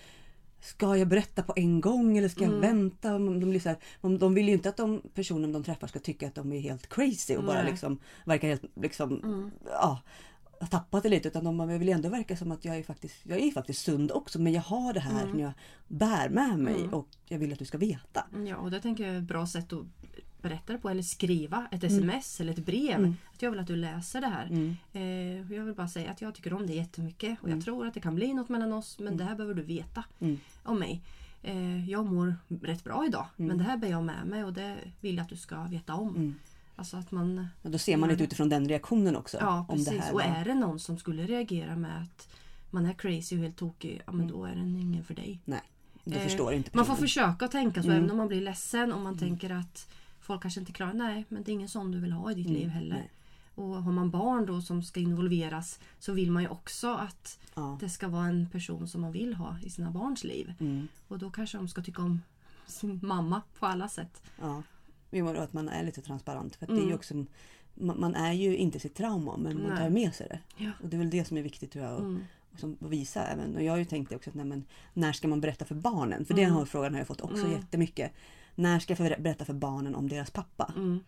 ska jag berätta på en gång eller ska jag Mm. vänta? De, blir så här, de, vill ju inte att de personen de träffar ska tycka att de är helt crazy och bara Nej. Mm. liksom verkar helt liksom, ja, har tappat det lite. Utan de bara, vill ändå verka som att jag är faktiskt, jag är faktiskt sund också. Men jag har det här Mm. som jag bär med mig och jag vill att du ska veta. Ja, och det tänker jag är ett bra sätt att berätta det på. Eller skriva ett Mm. sms eller ett brev. Att jag vill att du läser det här. Mm. Eh, jag vill bara säga att jag tycker om det jättemycket. Och jag tror att det kan bli något mellan oss. Men det här behöver du veta Mm. om mig. Eh, jag mår rätt bra idag. Men det här bär jag med mig och det vill jag att du ska veta om. Mm. Alltså att man... Och då ser man lite utifrån den reaktionen också. Ja, precis. och är det någon som skulle reagera med att man är crazy och helt tokig. Ja, men då är den ingen för dig. Nej, du Eh, förstår inte Man får personen. försöka tänka så Mm. även om man blir ledsen och man tänker att folk kanske inte klarar Nej, men det är ingen sån du vill ha i ditt liv heller. Mm. nej. Och har man barn då som ska involveras så vill man ju också att Ja. det ska vara en person som man vill ha i sina barns liv. Mm. Och då kanske de ska tycka om sin mamma på alla sätt. Ja. Jo, att man är lite transparent. För att det Mm. är ju också, man, man är ju inte sitt trauma men man Nej. tar med sig det. Ja. Och det är väl det som är viktigt tror jag. Och, Mm. och som, att visa även. Och jag har ju tänkt det också att nej, men, när ska man berätta för barnen? För den har frågan har jag fått också Mm. jättemycket. När ska jag berätta för barnen om deras pappa? Mm.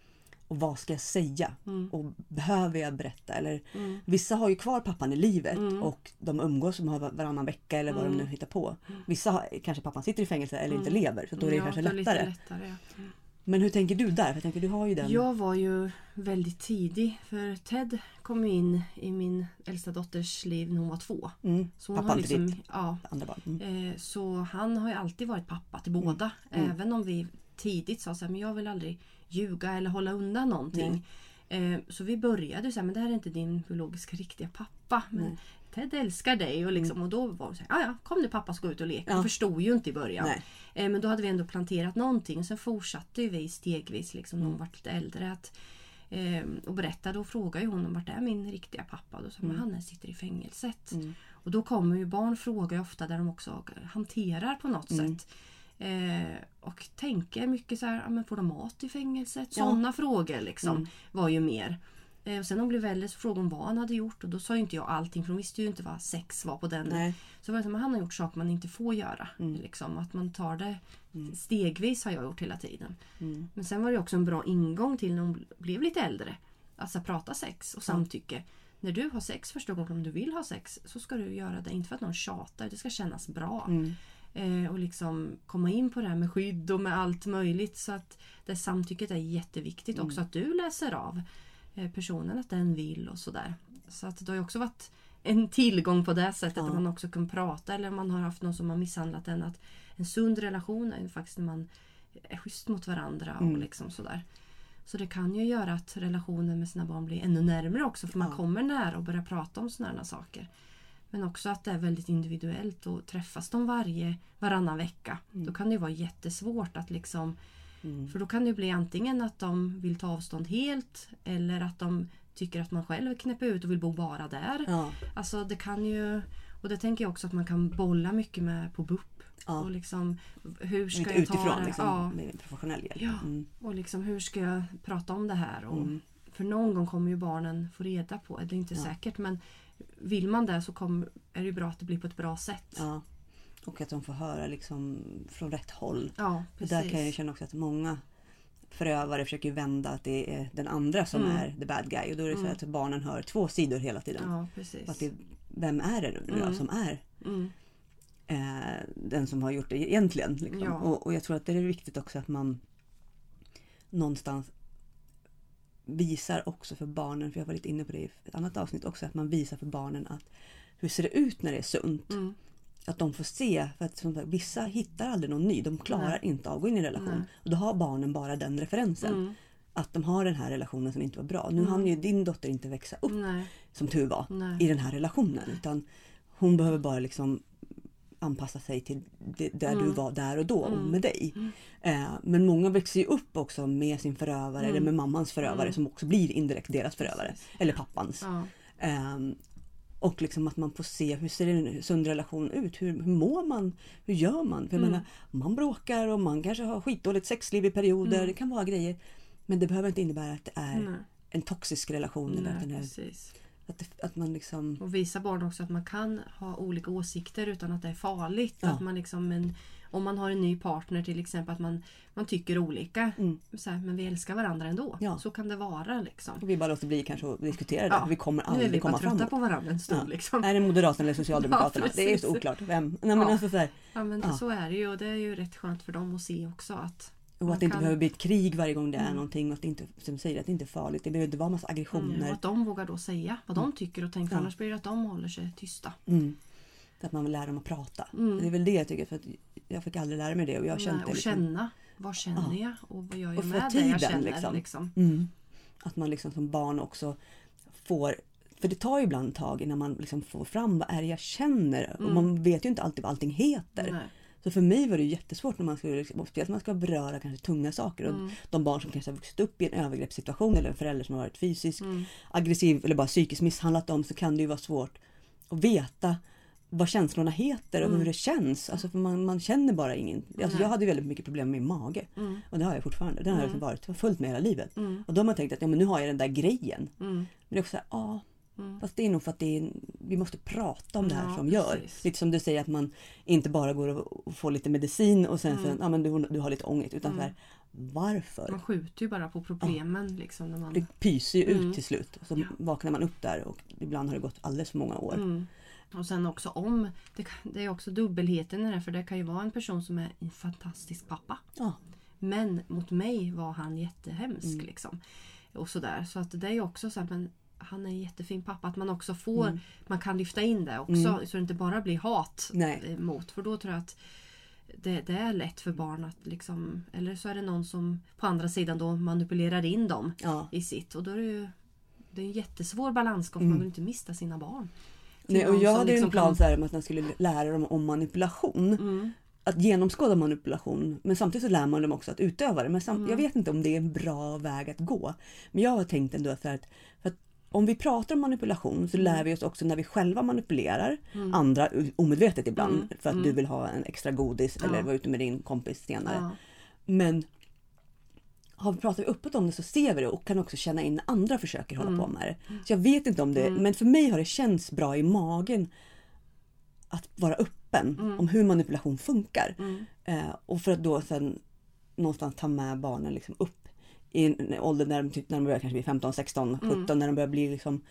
Och vad ska jag säga? Mm. Och behöver jag berätta? Eller, Mm. Vissa har ju kvar pappan i livet Mm. och de umgås som har varannan vecka eller vad de nu hittar på. Vissa har, kanske pappan sitter i fängelse eller inte lever så då är det Ja, kanske lättare. Lättare ja. Mm. Men hur tänker du där? För jag tänker du har ju den. Jag var ju väldigt tidig för Ted kom in i min äldsta dotters liv när hon var två. Mm. Så hon Pappan har till liksom, ditt ja, andra barn. Mm. eh, så han har ju alltid varit pappa till båda. Även om vi tidigt sa så här, men jag vill aldrig ljuga eller hålla undan någonting. Eh, så vi började så här, men det här är inte din biologiska riktiga pappa. Men Ted älskar dig och, liksom, och då var det så här, "Ja, kom nu pappa ska ut och leka. Mm. Ja. Han förstod ju inte i början. Eh, men då hade vi ändå planterat någonting. Och sen fortsatte vi stegvis liksom, när hon Mm. var lite äldre. Att, eh, och berättade och frågade ju hon vart är min riktiga pappa. Då sa Mm. mm. han sitter i fängelset. Och då kommer ju barn fråga ofta där de också hanterar på något Mm. sätt. Eh, och tänker mycket så här, ja, men får de mat i fängelset? Ja. Sådana frågor liksom Mm. var ju mer. Eh, och sen hon blev äldre så frågade hon vad han hade gjort och då sa ju inte jag allting för hon visste ju inte vad sex var på den. Nej. Så var det som att han har gjort saker man inte får göra. Liksom, att man tar det stegvis har jag gjort hela tiden. Mm. Men sen var det också en bra ingång till när hon blev lite äldre. Alltså prata sex och samtycke. När du har sex första gången, om du vill ha sex, så ska du göra det. Inte för att någon tjatar, det ska kännas bra. Mm. Eh, och liksom komma in på det här med skydd och med allt möjligt. Så att det samtycket är jätteviktigt. Också att du läser av personen att den vill och sådär. Så att det har också varit en tillgång på det sättet. Ja. Att man också kan prata eller om man har haft någon som har misshandlat en. Att en sund relation är faktiskt när man är schysst mot varandra och liksom sådär. Så det kan ju göra att relationen med sina barn blir ännu närmare också för man Ja. kommer nära och börjar prata om sådana saker. Men också att det är väldigt individuellt och träffas de varje, varannan vecka. Då kan det vara jättesvårt att liksom Mm. För då kan det bli antingen att de vill ta avstånd helt eller att de tycker att man själv knäpper ut och vill bo bara där. Ja. Alltså det kan ju Och det tänker jag också att man kan bolla mycket med på BUP. Ja. Och liksom hur ska Inte jag ta utifrån det? liksom, Ja. med professionell hjälp. Ja. Mm. Och liksom hur ska jag prata om det här? Och, Mm. För någon gång kommer ju barnen få reda på det. Det är inte Ja. säkert men vill man det så kommer, är det bra att det blir på ett bra sätt. Ja. Och att de får höra liksom från rätt håll. Ja, där kan jag känna också att många förövare försöker vända att det är den andra som Mm. är the bad guy. Och då är det så Mm. att barnen hör två sidor hela tiden. Ja, att det, vem är det nu Mm. som är Mm. eh, den som har gjort det egentligen? Liksom. Ja. Och, och jag tror att det är viktigt också att man någonstans visar också för barnen, för jag var lite inne på det i ett annat avsnitt också, att man visar för barnen att hur ser det ut när det är sunt? Mm. Att de får se, för att som sagt, vissa hittar aldrig någon ny. De klarar Nej. inte av att gå in i en relation. Nej. Och då har barnen bara den referensen. Mm. Att de har den här relationen som inte var bra. Nu hann ju din dotter inte växa upp, Nej. som tur var, i den här relationen. Utan hon behöver bara liksom anpassa sig till det, där Mm. du var där och då och med dig. Eh, men många växer ju upp också med sin förövare eller med mammans förövare som också blir indirekt deras förövare. Eller pappans. Mm. Ja. Ehm, Och liksom att man får se hur ser en sund relation ut? Hur, hur mår man? Hur gör man? För Mm. menar, man bråkar och man kanske har skitdåligt sexliv i perioder. Mm. Det kan vara grejer. Men det behöver inte innebära att det är Nej. en toxisk relation. eller att, den är, att, det, att man liksom... Och visa barn också att man kan ha olika åsikter utan att det är farligt. Ja. Att man liksom en, om man har en ny partner till exempel att man, man tycker olika. Mm. Så här, men vi älskar varandra ändå. Ja. Så kan det vara liksom. Och vi bara låter bli kanske att diskutera det. Ja. Vi kommer Nu är aldrig vi bara komma trötta framåt. på varandra en stund. Ja. Liksom. Är det Moderaterna eller Socialdemokraterna? Det är ju så oklart. Vem? Nej, men alltså så här, Ja men så är det ju och det är ju rätt skönt för dem att se också att och att det inte kan- behöver bli ett krig varje gång det är Mm. någonting. Och att det inte, som säger, att det inte är farligt. Det behöver inte vara massa Mm, aggressioner. och att de vågar då säga vad de tycker och tänker. För Ja. annars blir det att de håller sig tysta. Mm. Att man vill lära dem att prata. Mm. Det är väl det jag tycker. För att jag fick aldrig lära mig det. Och jag känt Nej, det. och Liksom. känna. Vad känner Ja. jag? Och vad gör jag Och med det tiden, jag känner? liksom. Liksom. Mm. Att man liksom som barn också får för det tar ju ibland ett tag innan man liksom får fram vad är det jag känner. Och Mm. man vet ju inte alltid vad allting heter. Nej. Så för mig var det jättesvårt när man skulle, liksom- speciellt när man ska beröra kanske tunga saker. Och Mm. De barn som kanske har vuxit upp i en övergreppssituation eller en förälder som har varit fysiskt Mm. aggressiv eller bara psykiskt misshandlat dem så kan det ju vara svårt att veta vad känslorna heter och Mm. hur det känns. Alltså för man, man känner bara ingen. Alltså Nej. jag hade väldigt mycket problem med min mage. Mm. Och det har jag fortfarande. Den har Mm. jag varit fullt med hela livet. Mm. Och då har man tänkt att ja, men nu har jag den där grejen. Mm. Men det är också såhär, ja. Mm. Fast det är nog för att det är, vi måste prata om det här Ja, som gör. precis. Lite som du säger att man inte bara går och får lite medicin och sen så, Mm. ja men du, du har lite ångest. Utan Mm. så här, varför? Man skjuter ju bara på problemen. Liksom, när man... Det pyser ju Mm. ut till slut. Så Ja. vaknar man upp där och ibland har det gått alldeles för många år. Och sen också om, det, det är också dubbelheten i det för det kan ju vara en person som är en fantastisk pappa. Ja. Men mot mig var han jättehemsk. Mm. Liksom. Och sådär. Så att det är också så här, men han är en jättefin pappa. Att man också får, Mm. man kan lyfta in det också. Mm. Så det inte bara blir hat Nej. eh, mot. För då tror jag att det, det är lätt för barn att liksom, eller så är det någon som på andra sidan då manipulerar in dem Ja. i sitt. Och då är det ju det är en jättesvår balansgång Mm. man vill inte mista sina barn. Nej, och jag hade liksom en plan så här om att man skulle lära dem om manipulation. Mm. Att genomskåda manipulation. Men samtidigt så lär man dem också att utöva det. Men sam- Mm. jag vet inte om det är en bra väg att gå. Men jag har tänkt ändå att, för att om vi pratar om manipulation så lär vi oss också när vi själva manipulerar Mm. andra omedvetet ibland. Mm. För att Mm. du vill ha en extra godis Ja. eller vara ute med din kompis senare. Ja. Men har vi pratat öppet om det så ser vi det och kan också känna in när andra försöker hålla Mm. på med det. Så jag vet inte om det, Mm. men för mig har det känts bra i magen att vara öppen Mm. om hur manipulation funkar. Mm. Eh, och för att då sen någonstans ta med barnen liksom upp i en ålder när de, typ, när de börjar kanske bli 15, 16, 17, när de börjar bli liksom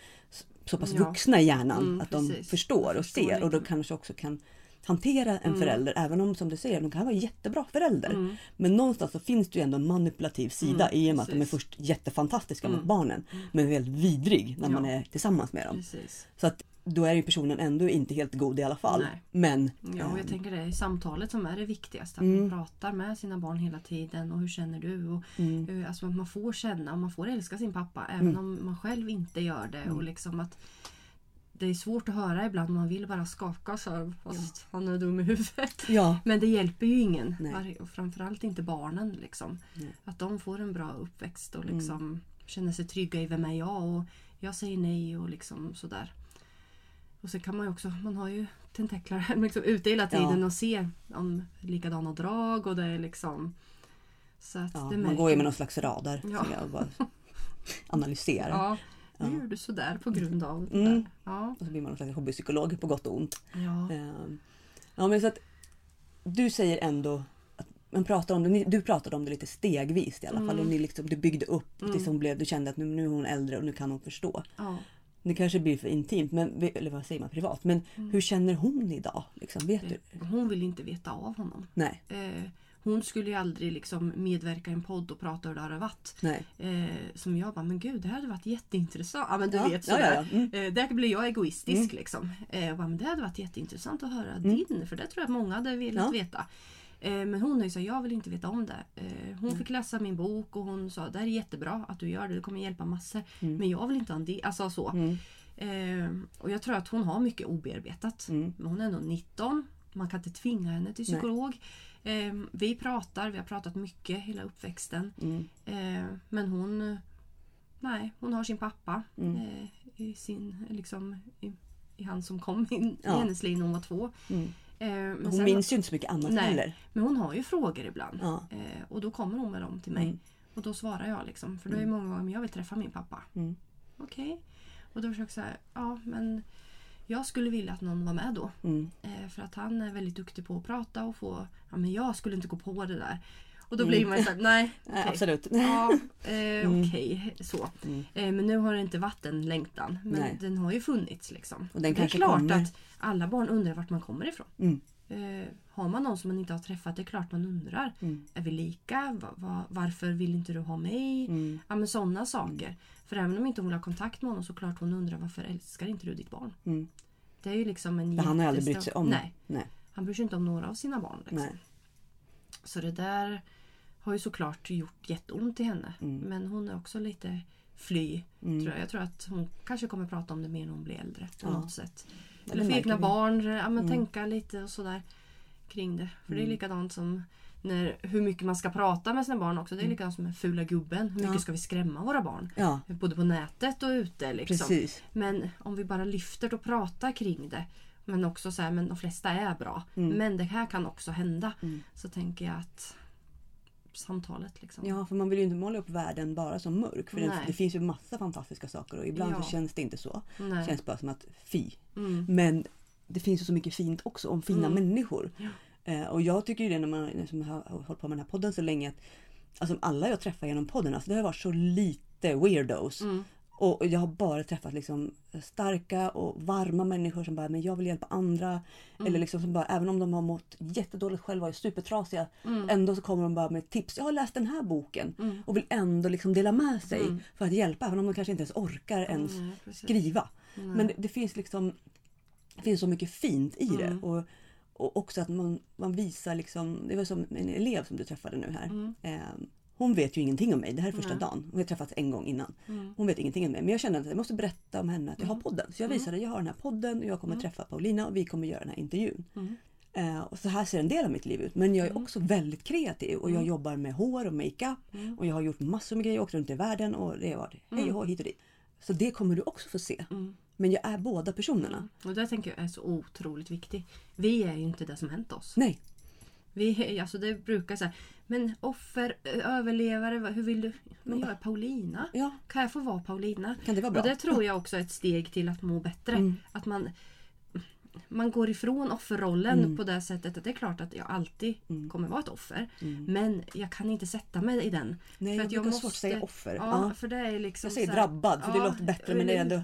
så pass Ja. vuxna i hjärnan Mm, att de precis. förstår och ser och då kanske också kan hantera en Mm. förälder även om som du säger, de kan vara jättebra förälder. Mm. Men någonstans så finns det ju ändå en manipulativ sida Mm, i och med att de är först jättefantastiska mot Mm. barnen men väldigt vidrig när man Ja. är tillsammans med dem. Precis. Så att då är ju personen ändå inte helt god i alla fall. Nej. Men Ja, och jag ehm, tänker det är samtalet som är det viktigaste. Att Mm. man pratar med sina barn hela tiden. Och hur känner du? Och, mm, hur- alltså att man får känna och man får älska sin pappa även Mm. om man själv inte gör det. Mm. Och liksom att det är svårt att höra ibland. Man vill bara skaka så fast han är dum i huvudet. ja, Men det hjälper ju ingen. Nej. Och framförallt inte barnen. Liksom. Nej. Att de får en bra uppväxt och Mm. liksom känner sig trygga i vem är jag och jag säger nej och liksom sådär. Och så kan man ju också, man har ju tentaklar liksom ute hela tiden Ja. och ser om likadana drag och det är liksom så att ja man går ju med någon slags radar Ja. som jag bara analyserar. Ja, nu gör du sådär på grund av det Mm. Ja, Och så blir man någon slags hobbypsykolog på gott och ont. ja. Ehm, Ja men så att du säger ändå att man pratar om det, du pratade om det lite stegvis i alla fall. Mm. Och ni liksom, du byggde upp Mm. tills hon blev, du kände att nu, nu är hon äldre och nu kan hon förstå. ja. Det kanske blir för intimt, men, eller vad säger man, privat. Men Mm. hur känner hon idag? Liksom, vet du? Hon vill inte veta av honom. Nej, Eh, hon skulle ju aldrig liksom medverka i en podd och prata hur det hade varit. Eh, som jag bara, men gud det hade varit jätteintressant. Ja men du Ja, vet sådär. ja, ja. Mm. Eh, där blir jag egoistisk Mm. liksom. Eh, bara, men det hade varit jätteintressant att höra Mm. din. För det tror jag att många hade velat veta. Eh, men hon är ju så, jag vill inte veta om det. Eh, hon fick läsa min bok och hon sa, det här är jättebra att du gör det. Det kommer hjälpa massor. Mm. Men jag vill inte ha en del. Alltså så. Mm. Eh, och jag tror att hon har mycket obearbetat. Mm. Men Hon är nog 19. Man kan inte tvinga henne till Nej. Eh, vi pratar, vi har pratat mycket hela uppväxten. Mm. Eh, men hon... Nej, hon har sin pappa Mm. eh, i, sin, liksom, i, i han som kom in Ja. i hennes liv när hon var två. Mm. Eh, Hon sen- minns ju inte så mycket annat Nej. heller. men hon har ju frågor ibland. Ja. Eh, och då kommer hon med dem till mig. Mm. Och då svarar jag liksom. För då är det många gånger, jag vill träffa min pappa. Mm. Okej. Och då försöker jag säga, ja men jag skulle vilja att någon var med då. Mm. Eh, för att han är väldigt duktig på att prata och få, ja men jag skulle inte gå på det där. Och då Mm. blir man ju såhär, nej. Okej. absolut. Ja, eh, Mm. okej. Så. Mm. Eh, men nu har det inte varit en längtan. Men Nej. den har ju funnits liksom. Och den det är klart kommer. att alla barn undrar vart man kommer ifrån. Mm. Eh, har man någon som man inte har träffat, det är klart man undrar. Mm. Är vi lika? Va, va, varför vill inte du ha mig? Mm. Ja men sådana saker. För även om inte hon vill ha kontakt med honom så klart hon undrar varför älskar inte du ditt barn? Mm. Det är ju liksom en För han har aldrig brytt jättestor- sig om Nej, Nej. han bryr sig inte om några av sina barn. Liksom. Så det där har ju såklart gjort jätteont i henne. Mm. Men hon är också lite fly. Mm. Tror jag. jag tror att hon kanske kommer prata om det mer när hon blir äldre. På Ja. något sätt. Eller för egna barn. Ja, men Mm. Tänka lite och sådär kring det. För det är Mm. likadant som när, hur mycket man ska prata med sina barn också. Det är likadant som med fula gubben. Hur mycket Mm. Ja. ska vi skrämma våra barn? Ja, Både på nätet och ute. Liksom. precis. Men om vi bara lyfter och pratar kring det. Men också så här, men de flesta är bra. Mm. Men det här kan också hända. Mm. Så tänker jag att samtalet liksom. Ja, för man vill ju inte måla upp världen bara som mörk. För det, det finns ju massa fantastiska saker och ibland Ja. så känns det inte så. Nej. Det känns bara som att fy. Mm. Men det finns ju så mycket fint också om fina Mm. människor. Ja. Eh, och jag tycker ju det när man som har hållit på med den här podden så länge att alltså alla jag träffar genom podden, alltså det har varit så lite weirdos. Mm. Och jag har bara träffat liksom starka och varma människor som bara, men jag vill hjälpa andra. Mm. Eller liksom som bara, även om de har mått jättedåligt själva och är supertrasiga. Mm. Ändå så kommer de bara med tips. Jag har läst den här boken. Mm. Och vill ändå liksom dela med sig Mm. för att hjälpa. Även om de kanske inte ens orkar ens skriva. Men det, det finns liksom det finns så mycket fint i det. Mm. Och, och också att man, man visar liksom, det var som en elev som du träffade nu här. Eh, hon vet ju ingenting om mig. Det här är första Nej. dagen. Hon har träffats en gång innan. Mm. Hon vet ingenting om mig. Men jag kände att jag måste berätta om henne att jag har Mm. podden. Så jag Mm. visade att jag har den här podden och jag kommer Mm. träffa Paulina och vi kommer göra den här intervjun. Mm. Eh, och så här ser en del av mitt liv ut. Men jag är också väldigt kreativ och jag jobbar med hår och makeup. Och jag har gjort massor med grejer, åkt runt i världen och det har varit hej och hit och dit. Så det kommer du också få se. Men jag är båda personerna. Och det tänker jag är så otroligt viktigt. Vi är ju inte det som hänt oss. Nej, Vi, alltså det brukar säga men offer, överlevare, hur vill du? Men jag är Paulina. ja, Kan jag få vara Paulina? kan det vara bra? Och det tror jag också är ett steg till att må bättre. Mm. Att man, man går ifrån offerrollen Mm. på det sättet att det är klart att jag alltid Mm. kommer vara ett offer. Mm. Men jag kan inte sätta mig i den. Nej, för jag att jag brukar svårt måste- säga offer. Ja, Ja. för det är liksom Jag säger här- drabbad för det låter bättre men det är ändå...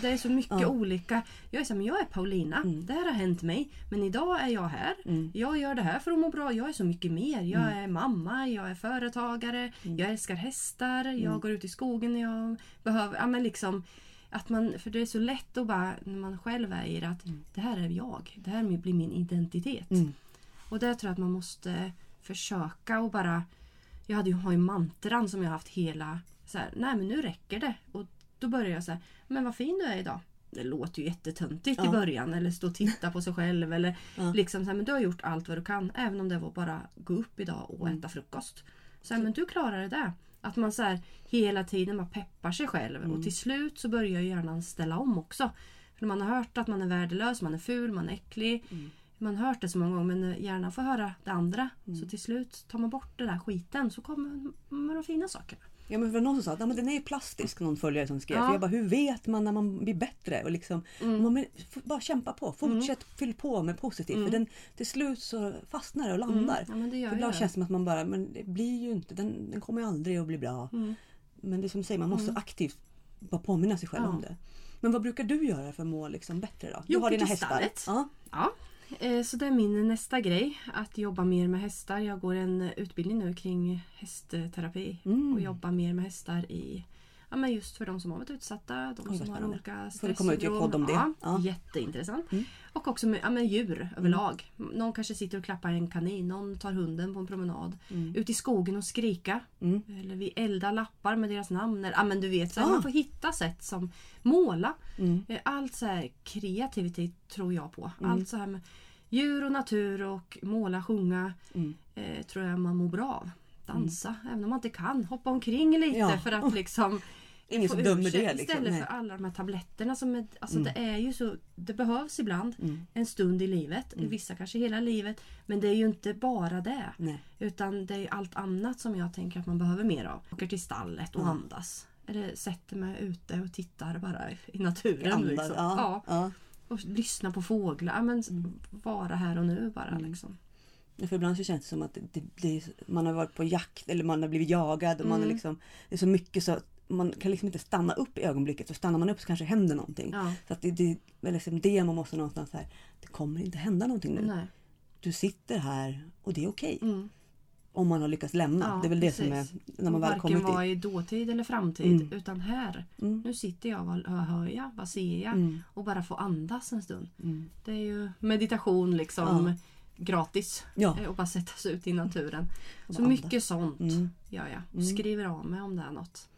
Det är så mycket Ja. olika. Jag är så här, men jag är Paulina. Mm. Det här har hänt mig. Men idag är jag här. Mm. Jag gör det här för att må bra. Jag är så mycket mer. Jag Mm. är mamma, jag är företagare, jag älskar hästar, jag går ut i skogen när jag behöver. Ja, men liksom, att man, för det är så lätt att bara, när man själv är i det, att Mm. det här är jag. Det här blir min identitet. Mm. Och där tror jag att man måste försöka och bara... Jag hade ju, har ju mantran som jag haft hela... Så här, Nej men nu räcker det. Och då börjar jag så här, men vad fin du är idag. Det låter ju jättetöntigt i Ja. början. Eller stå och titta på sig själv. Eller Ja. liksom så här, men du har gjort allt vad du kan. Även om det var bara gå upp idag och Mm. äta frukost. Så här, men du klarar det där. Att man så här, hela tiden bara peppar sig själv. Mm. Och till slut så börjar hjärnan ställa om också. För man har hört att man är värdelös, man är ful, man är äcklig. Mm. Man har hört det så många gånger men hjärnan får höra det andra. Mm. Så till slut tar man bort den där skiten så kommer de fina sakerna. Ja men var någon som sa att "Ja, men den är ju plastisk, någon följare som skrev. Ja. För jag bara, hur vet man när man blir bättre? Och liksom, Mm. man, men, bara kämpa på, fortsätt fyll på med positivt. Mm. För den, till slut så fastnar det och landar. Ja, men det För ibland känns det som att man bara, men det blir ju inte, den, den kommer ju aldrig att bli bra. Mm. Men det är som du säger, man måste Mm. aktivt bara påminna sig själv Ja. om det. Men vad brukar du göra för att må liksom bättre då? Du Jo, har dina hästar. Ja. Ja, så det är min nästa grej. Att jobba mer med hästar. Jag går en utbildning nu kring hästterapi. Mm. Och jobba mer med hästar i Ja, men just för de som har varit utsatta, de som har olika stresssyndrom. podd om det? Ja, Ja. Jätteintressant. Mm. Och också med, ja, med djur överlag. Någon kanske sitter och klappar en kanin, någon tar hunden på en promenad. Mm. Ut i skogen och skrika. Mm. Eller vi eldar lappar med deras namn. Eller, ja, men du vet, så här, Ah. man får hitta sätt som måla. Mm. Eh, Allt så här kreativitet tror jag på. Mm. Allt så här med djur och natur och måla, sjunga Mm. eh, tror jag man mår bra av. Dansa, även om man inte kan. Hoppa omkring lite Ja. för att liksom Ingen som dömer det. Liksom. Istället Nej. för alla de här tabletterna som är, alltså Mm. det är ju så, det behövs ibland Mm. en stund i livet, Mm. vissa kanske hela livet. Men det är ju inte bara det. Nej. Utan det är allt annat som jag tänker att man behöver mer av. Åker till stallet och Ja. andas. Eller sätter mig ute och tittar bara i naturen. Andas, liksom. ja. Ja. Ja. Och lyssna på fåglar. Men vara här och nu bara. Mm. Liksom. För ibland så känns det som att det, det, man har varit på jakt eller man har blivit jagad. Och man är Mm. liksom, det är så mycket så man kan liksom inte stanna upp i ögonblicket. Så stannar man upp så kanske händer någonting. Ja. Så att det, det är liksom det man måste någonstans här. Det kommer inte hända någonting nu. Nej. Du sitter här och det är okej. Mm. Om man har lyckats lämna. Ja, det är väl det som är när man väl kommit vara dit. i dåtid eller framtid. Mm. Utan här. Mm. Nu sitter jag. Vad hör jag? Vad ser jag? Mm. Och bara få andas en stund. Mm. Det är ju meditation liksom. Ja. Gratis. Ja. Eh, Och bara sätta sig ut i naturen. Och Så mycket sånt Mm. gör jag. Mm. Skriver av mig om det är något.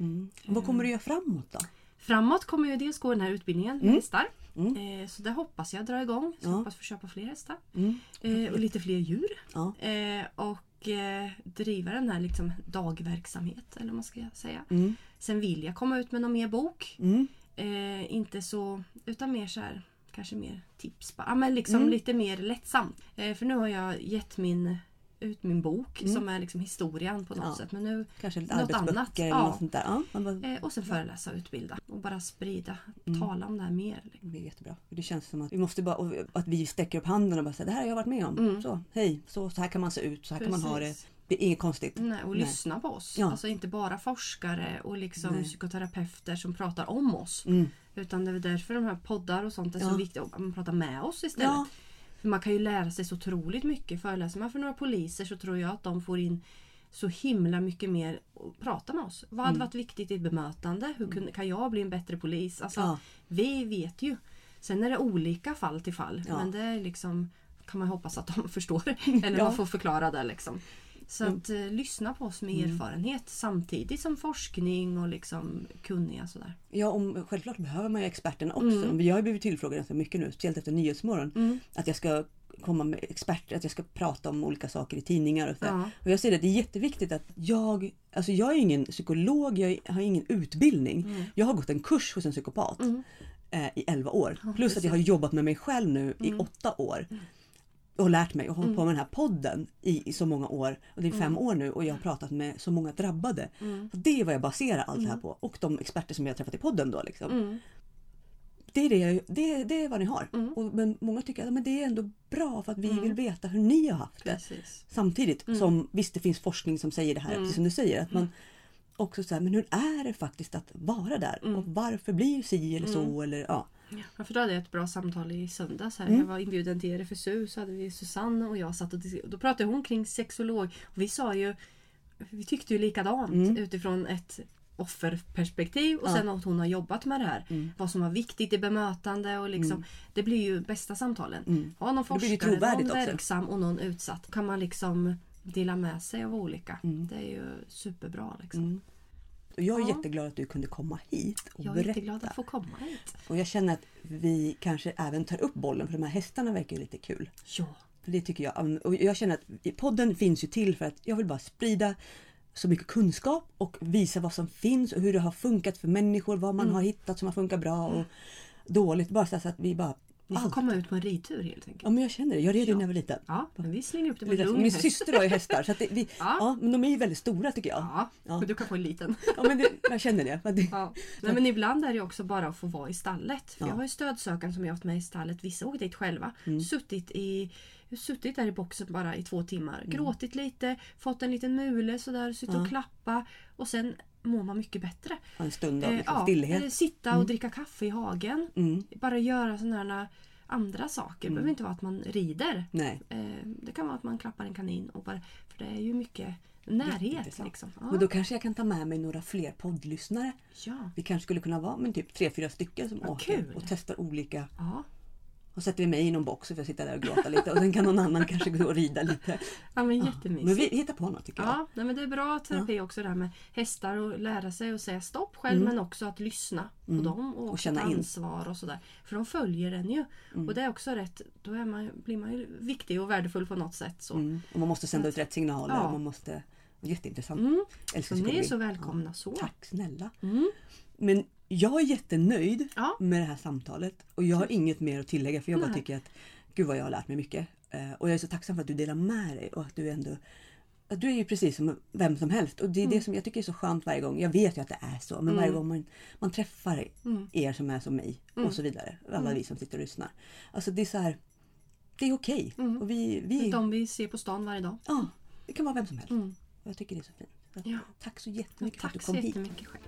Mm. Vad kommer du göra framåt då? Framåt kommer jag dels gå den här utbildningen med Mm. hästar. Mm. Eh, så det hoppas jag dra igång. Så Ja. hoppas få köpa fler hästar. Mm. Eh, och lite fler djur. Ja. Eh, och eh, driva den här liksom, dagverksamhet eller vad man ska säga. Mm. Sen vill jag komma ut med någon mer bok. Mm. Eh, inte så, utan mer så här, kanske mer tips. Ja, men liksom Mm. lite mer lättsamt. Eh, för nu har jag gett min, ut min bok Mm. som är liksom historien på något Ja. sätt. Men nu, Kanske lite Något annat, eller ja. något sånt där. Ja, bara, eh, och sen föreläsa och utbilda. Och bara sprida, Mm. tala om det här mer. liksom. Det är jättebra. Det känns som att vi måste bara, att vi sträcker upp handen och bara säger det här har jag varit med om. Mm. Så, hej, så, så här kan man se ut, så här kan man ha det. Precis. Det är inget konstigt. Nej, och Nej. lyssna på oss. Ja. Alltså inte bara forskare och liksom Nej. psykoterapeuter som pratar om oss. Mm. Utan det är därför de här poddar och sånt är Ja. så viktigt. Att man pratar med oss istället. Ja. Man kan ju lära sig så otroligt mycket. Föreläser man för några poliser så tror jag att de får in så himla mycket mer att prata med oss. Vad hade Mm. varit viktigt i ett bemötande? Hur kan jag bli en bättre polis? Alltså, Ja. Vi vet ju. Sen är det olika fall till fall. Ja. Men det är liksom kan man hoppas att de förstår. Eller Ja. man får förklara det liksom. Så Mm. att eh, lyssna på oss med Mm. erfarenhet samtidigt som forskning och liksom kunniga sådär. Ja, om, självklart behöver man ju experterna också. Mm. Jag har blivit tillfrågad ganska mycket nu, speciellt efter Nyhetsmorgon. Mm. Att jag ska komma med experter, att jag ska prata om olika saker i tidningar och så. Ja. Och jag säger att det är jätteviktigt att jag, alltså jag är ingen psykolog, jag har ingen utbildning. Mm. Jag har gått en kurs hos en psykopat Mm. eh, i 11 år. Ja, Plus att jag har jobbat med mig själv nu i Mm. 8 år. Och lärt mig och hållit Mm. på med den här podden i, i så många år. Och det är fem Mm. år nu och jag har pratat med så många drabbade. Mm. Det är vad jag baserar allt det här Mm. på. Och de experter som jag har träffat i podden då. Liksom. Mm. Det, är det, jag, det, det är vad ni har. Mm. Och, men många tycker att men det är ändå bra för att vi vill veta hur ni har haft det. Precis. Samtidigt som visst det finns forskning som säger det här, precis som du säger. Att man också säger, men hur är det faktiskt att vara där? Och varför blir si eller så? Eller, ja. Ja, för då hade jag ett bra samtal i söndags. Här. Mm. Jag var inbjuden till RFSU så hade vi Susanne och jag satt och Då pratade hon kring sexolog. Och vi sa ju Vi tyckte ju likadant Mm. utifrån ett offerperspektiv och Ja. sen att hon har jobbat med det här. Mm. Vad som var viktigt i bemötande och liksom Mm. Det blir ju bästa samtalen. Mm. Ha någon Det blir ju forskare, någon verksam och någon utsatt. kan man liksom dela med sig av olika. Mm. Det är ju superbra. Liksom. Och jag är Ja. jätteglad att du kunde komma hit och Jag är berätta. jätteglad att få komma hit. Och jag känner att vi kanske även tar upp bollen för de här hästarna verkar ju lite kul. Ja. Det tycker jag. Och jag känner att podden finns ju till för att jag vill bara sprida så mycket kunskap och visa vad som finns och hur det har funkat för människor. Vad man Mm. har hittat som har funkat bra och dåligt. Bara så att vi bara... Får allt. komma ut på en ridtur helt enkelt. Ja men jag känner det. Jag red ju Ja. när jag var liten. Ja, men vi slänger upp det på Min häst. syster har ju hästar så det, vi, Ja. ja. men de är ju väldigt stora tycker jag. Ja, Ja. men du kan få en liten. Ja, men det, jag känner det. Men det Ja. Nej, men ibland är det också bara att få vara i stallet. För Ja. Jag har ju stödsökande som jag har haft med i stallet. Vissa åker dit själva. Mm. Suttit, i, suttit där i boxen bara i två timmar. Mm. Gråtit lite, fått en liten mule sådär, suttit Ja. och klappa. Och sen mår man mycket bättre. en stund av Eh, liksom stillhet. eller sitta och Mm. dricka kaffe i hagen. Mm. Bara göra sådana andra saker. Det Mm. behöver inte vara att man rider. Nej. Eh, det kan vara att man klappar en kanin. Och bara, för det är ju mycket närhet. Liksom. Men Ja. då kanske jag kan ta med mig några fler poddlyssnare. ja. Vi kanske skulle kunna vara men typ tre, fyra stycken som Vad åker kul. och testar olika. Ja. Och sätter vi mig i någon box så får jag sitta där och gråta lite och sen kan någon annan kanske gå och rida lite. ja, men Ja. jättemysigt. Men vi hittar på något tycker jag. Ja, nej, men det är bra terapi också det här med hästar och lära sig att säga stopp själv Mm. men också att lyssna Mm. på dem och, Och känna ta in. ansvar och sådär. För de följer en ju. Mm. Och det är också rätt, då är man, blir man ju viktig och värdefull på något sätt. Så. Mm. Och man måste sända ut rätt signaler. Ja. Och man måste, Jätteintressant. Mm. Så ni är så välkomna så. Tack snälla. Mm. Men jag är jättenöjd Ja. med det här samtalet och jag har inget mer att tillägga för jag bara tycker att gud vad jag har lärt mig mycket. Eh, Och jag är så tacksam för att du delar med dig och att du ändå att du är ju precis som vem som helst och det är Mm. det som jag tycker är så skönt varje gång. Jag vet ju att det är så men varje gång man, man träffar Mm. er som är som mig och så vidare. Alla vi som sitter och lyssnar. Alltså det är så här. Det är okej. Mm. Och vi, vi, De vi ser på stan varje dag. ja, det kan vara vem som helst. Mm. Jag tycker det är så fint. Så Ja. Tack så jättemycket för att du Tack kom så hit. jättemycket själv.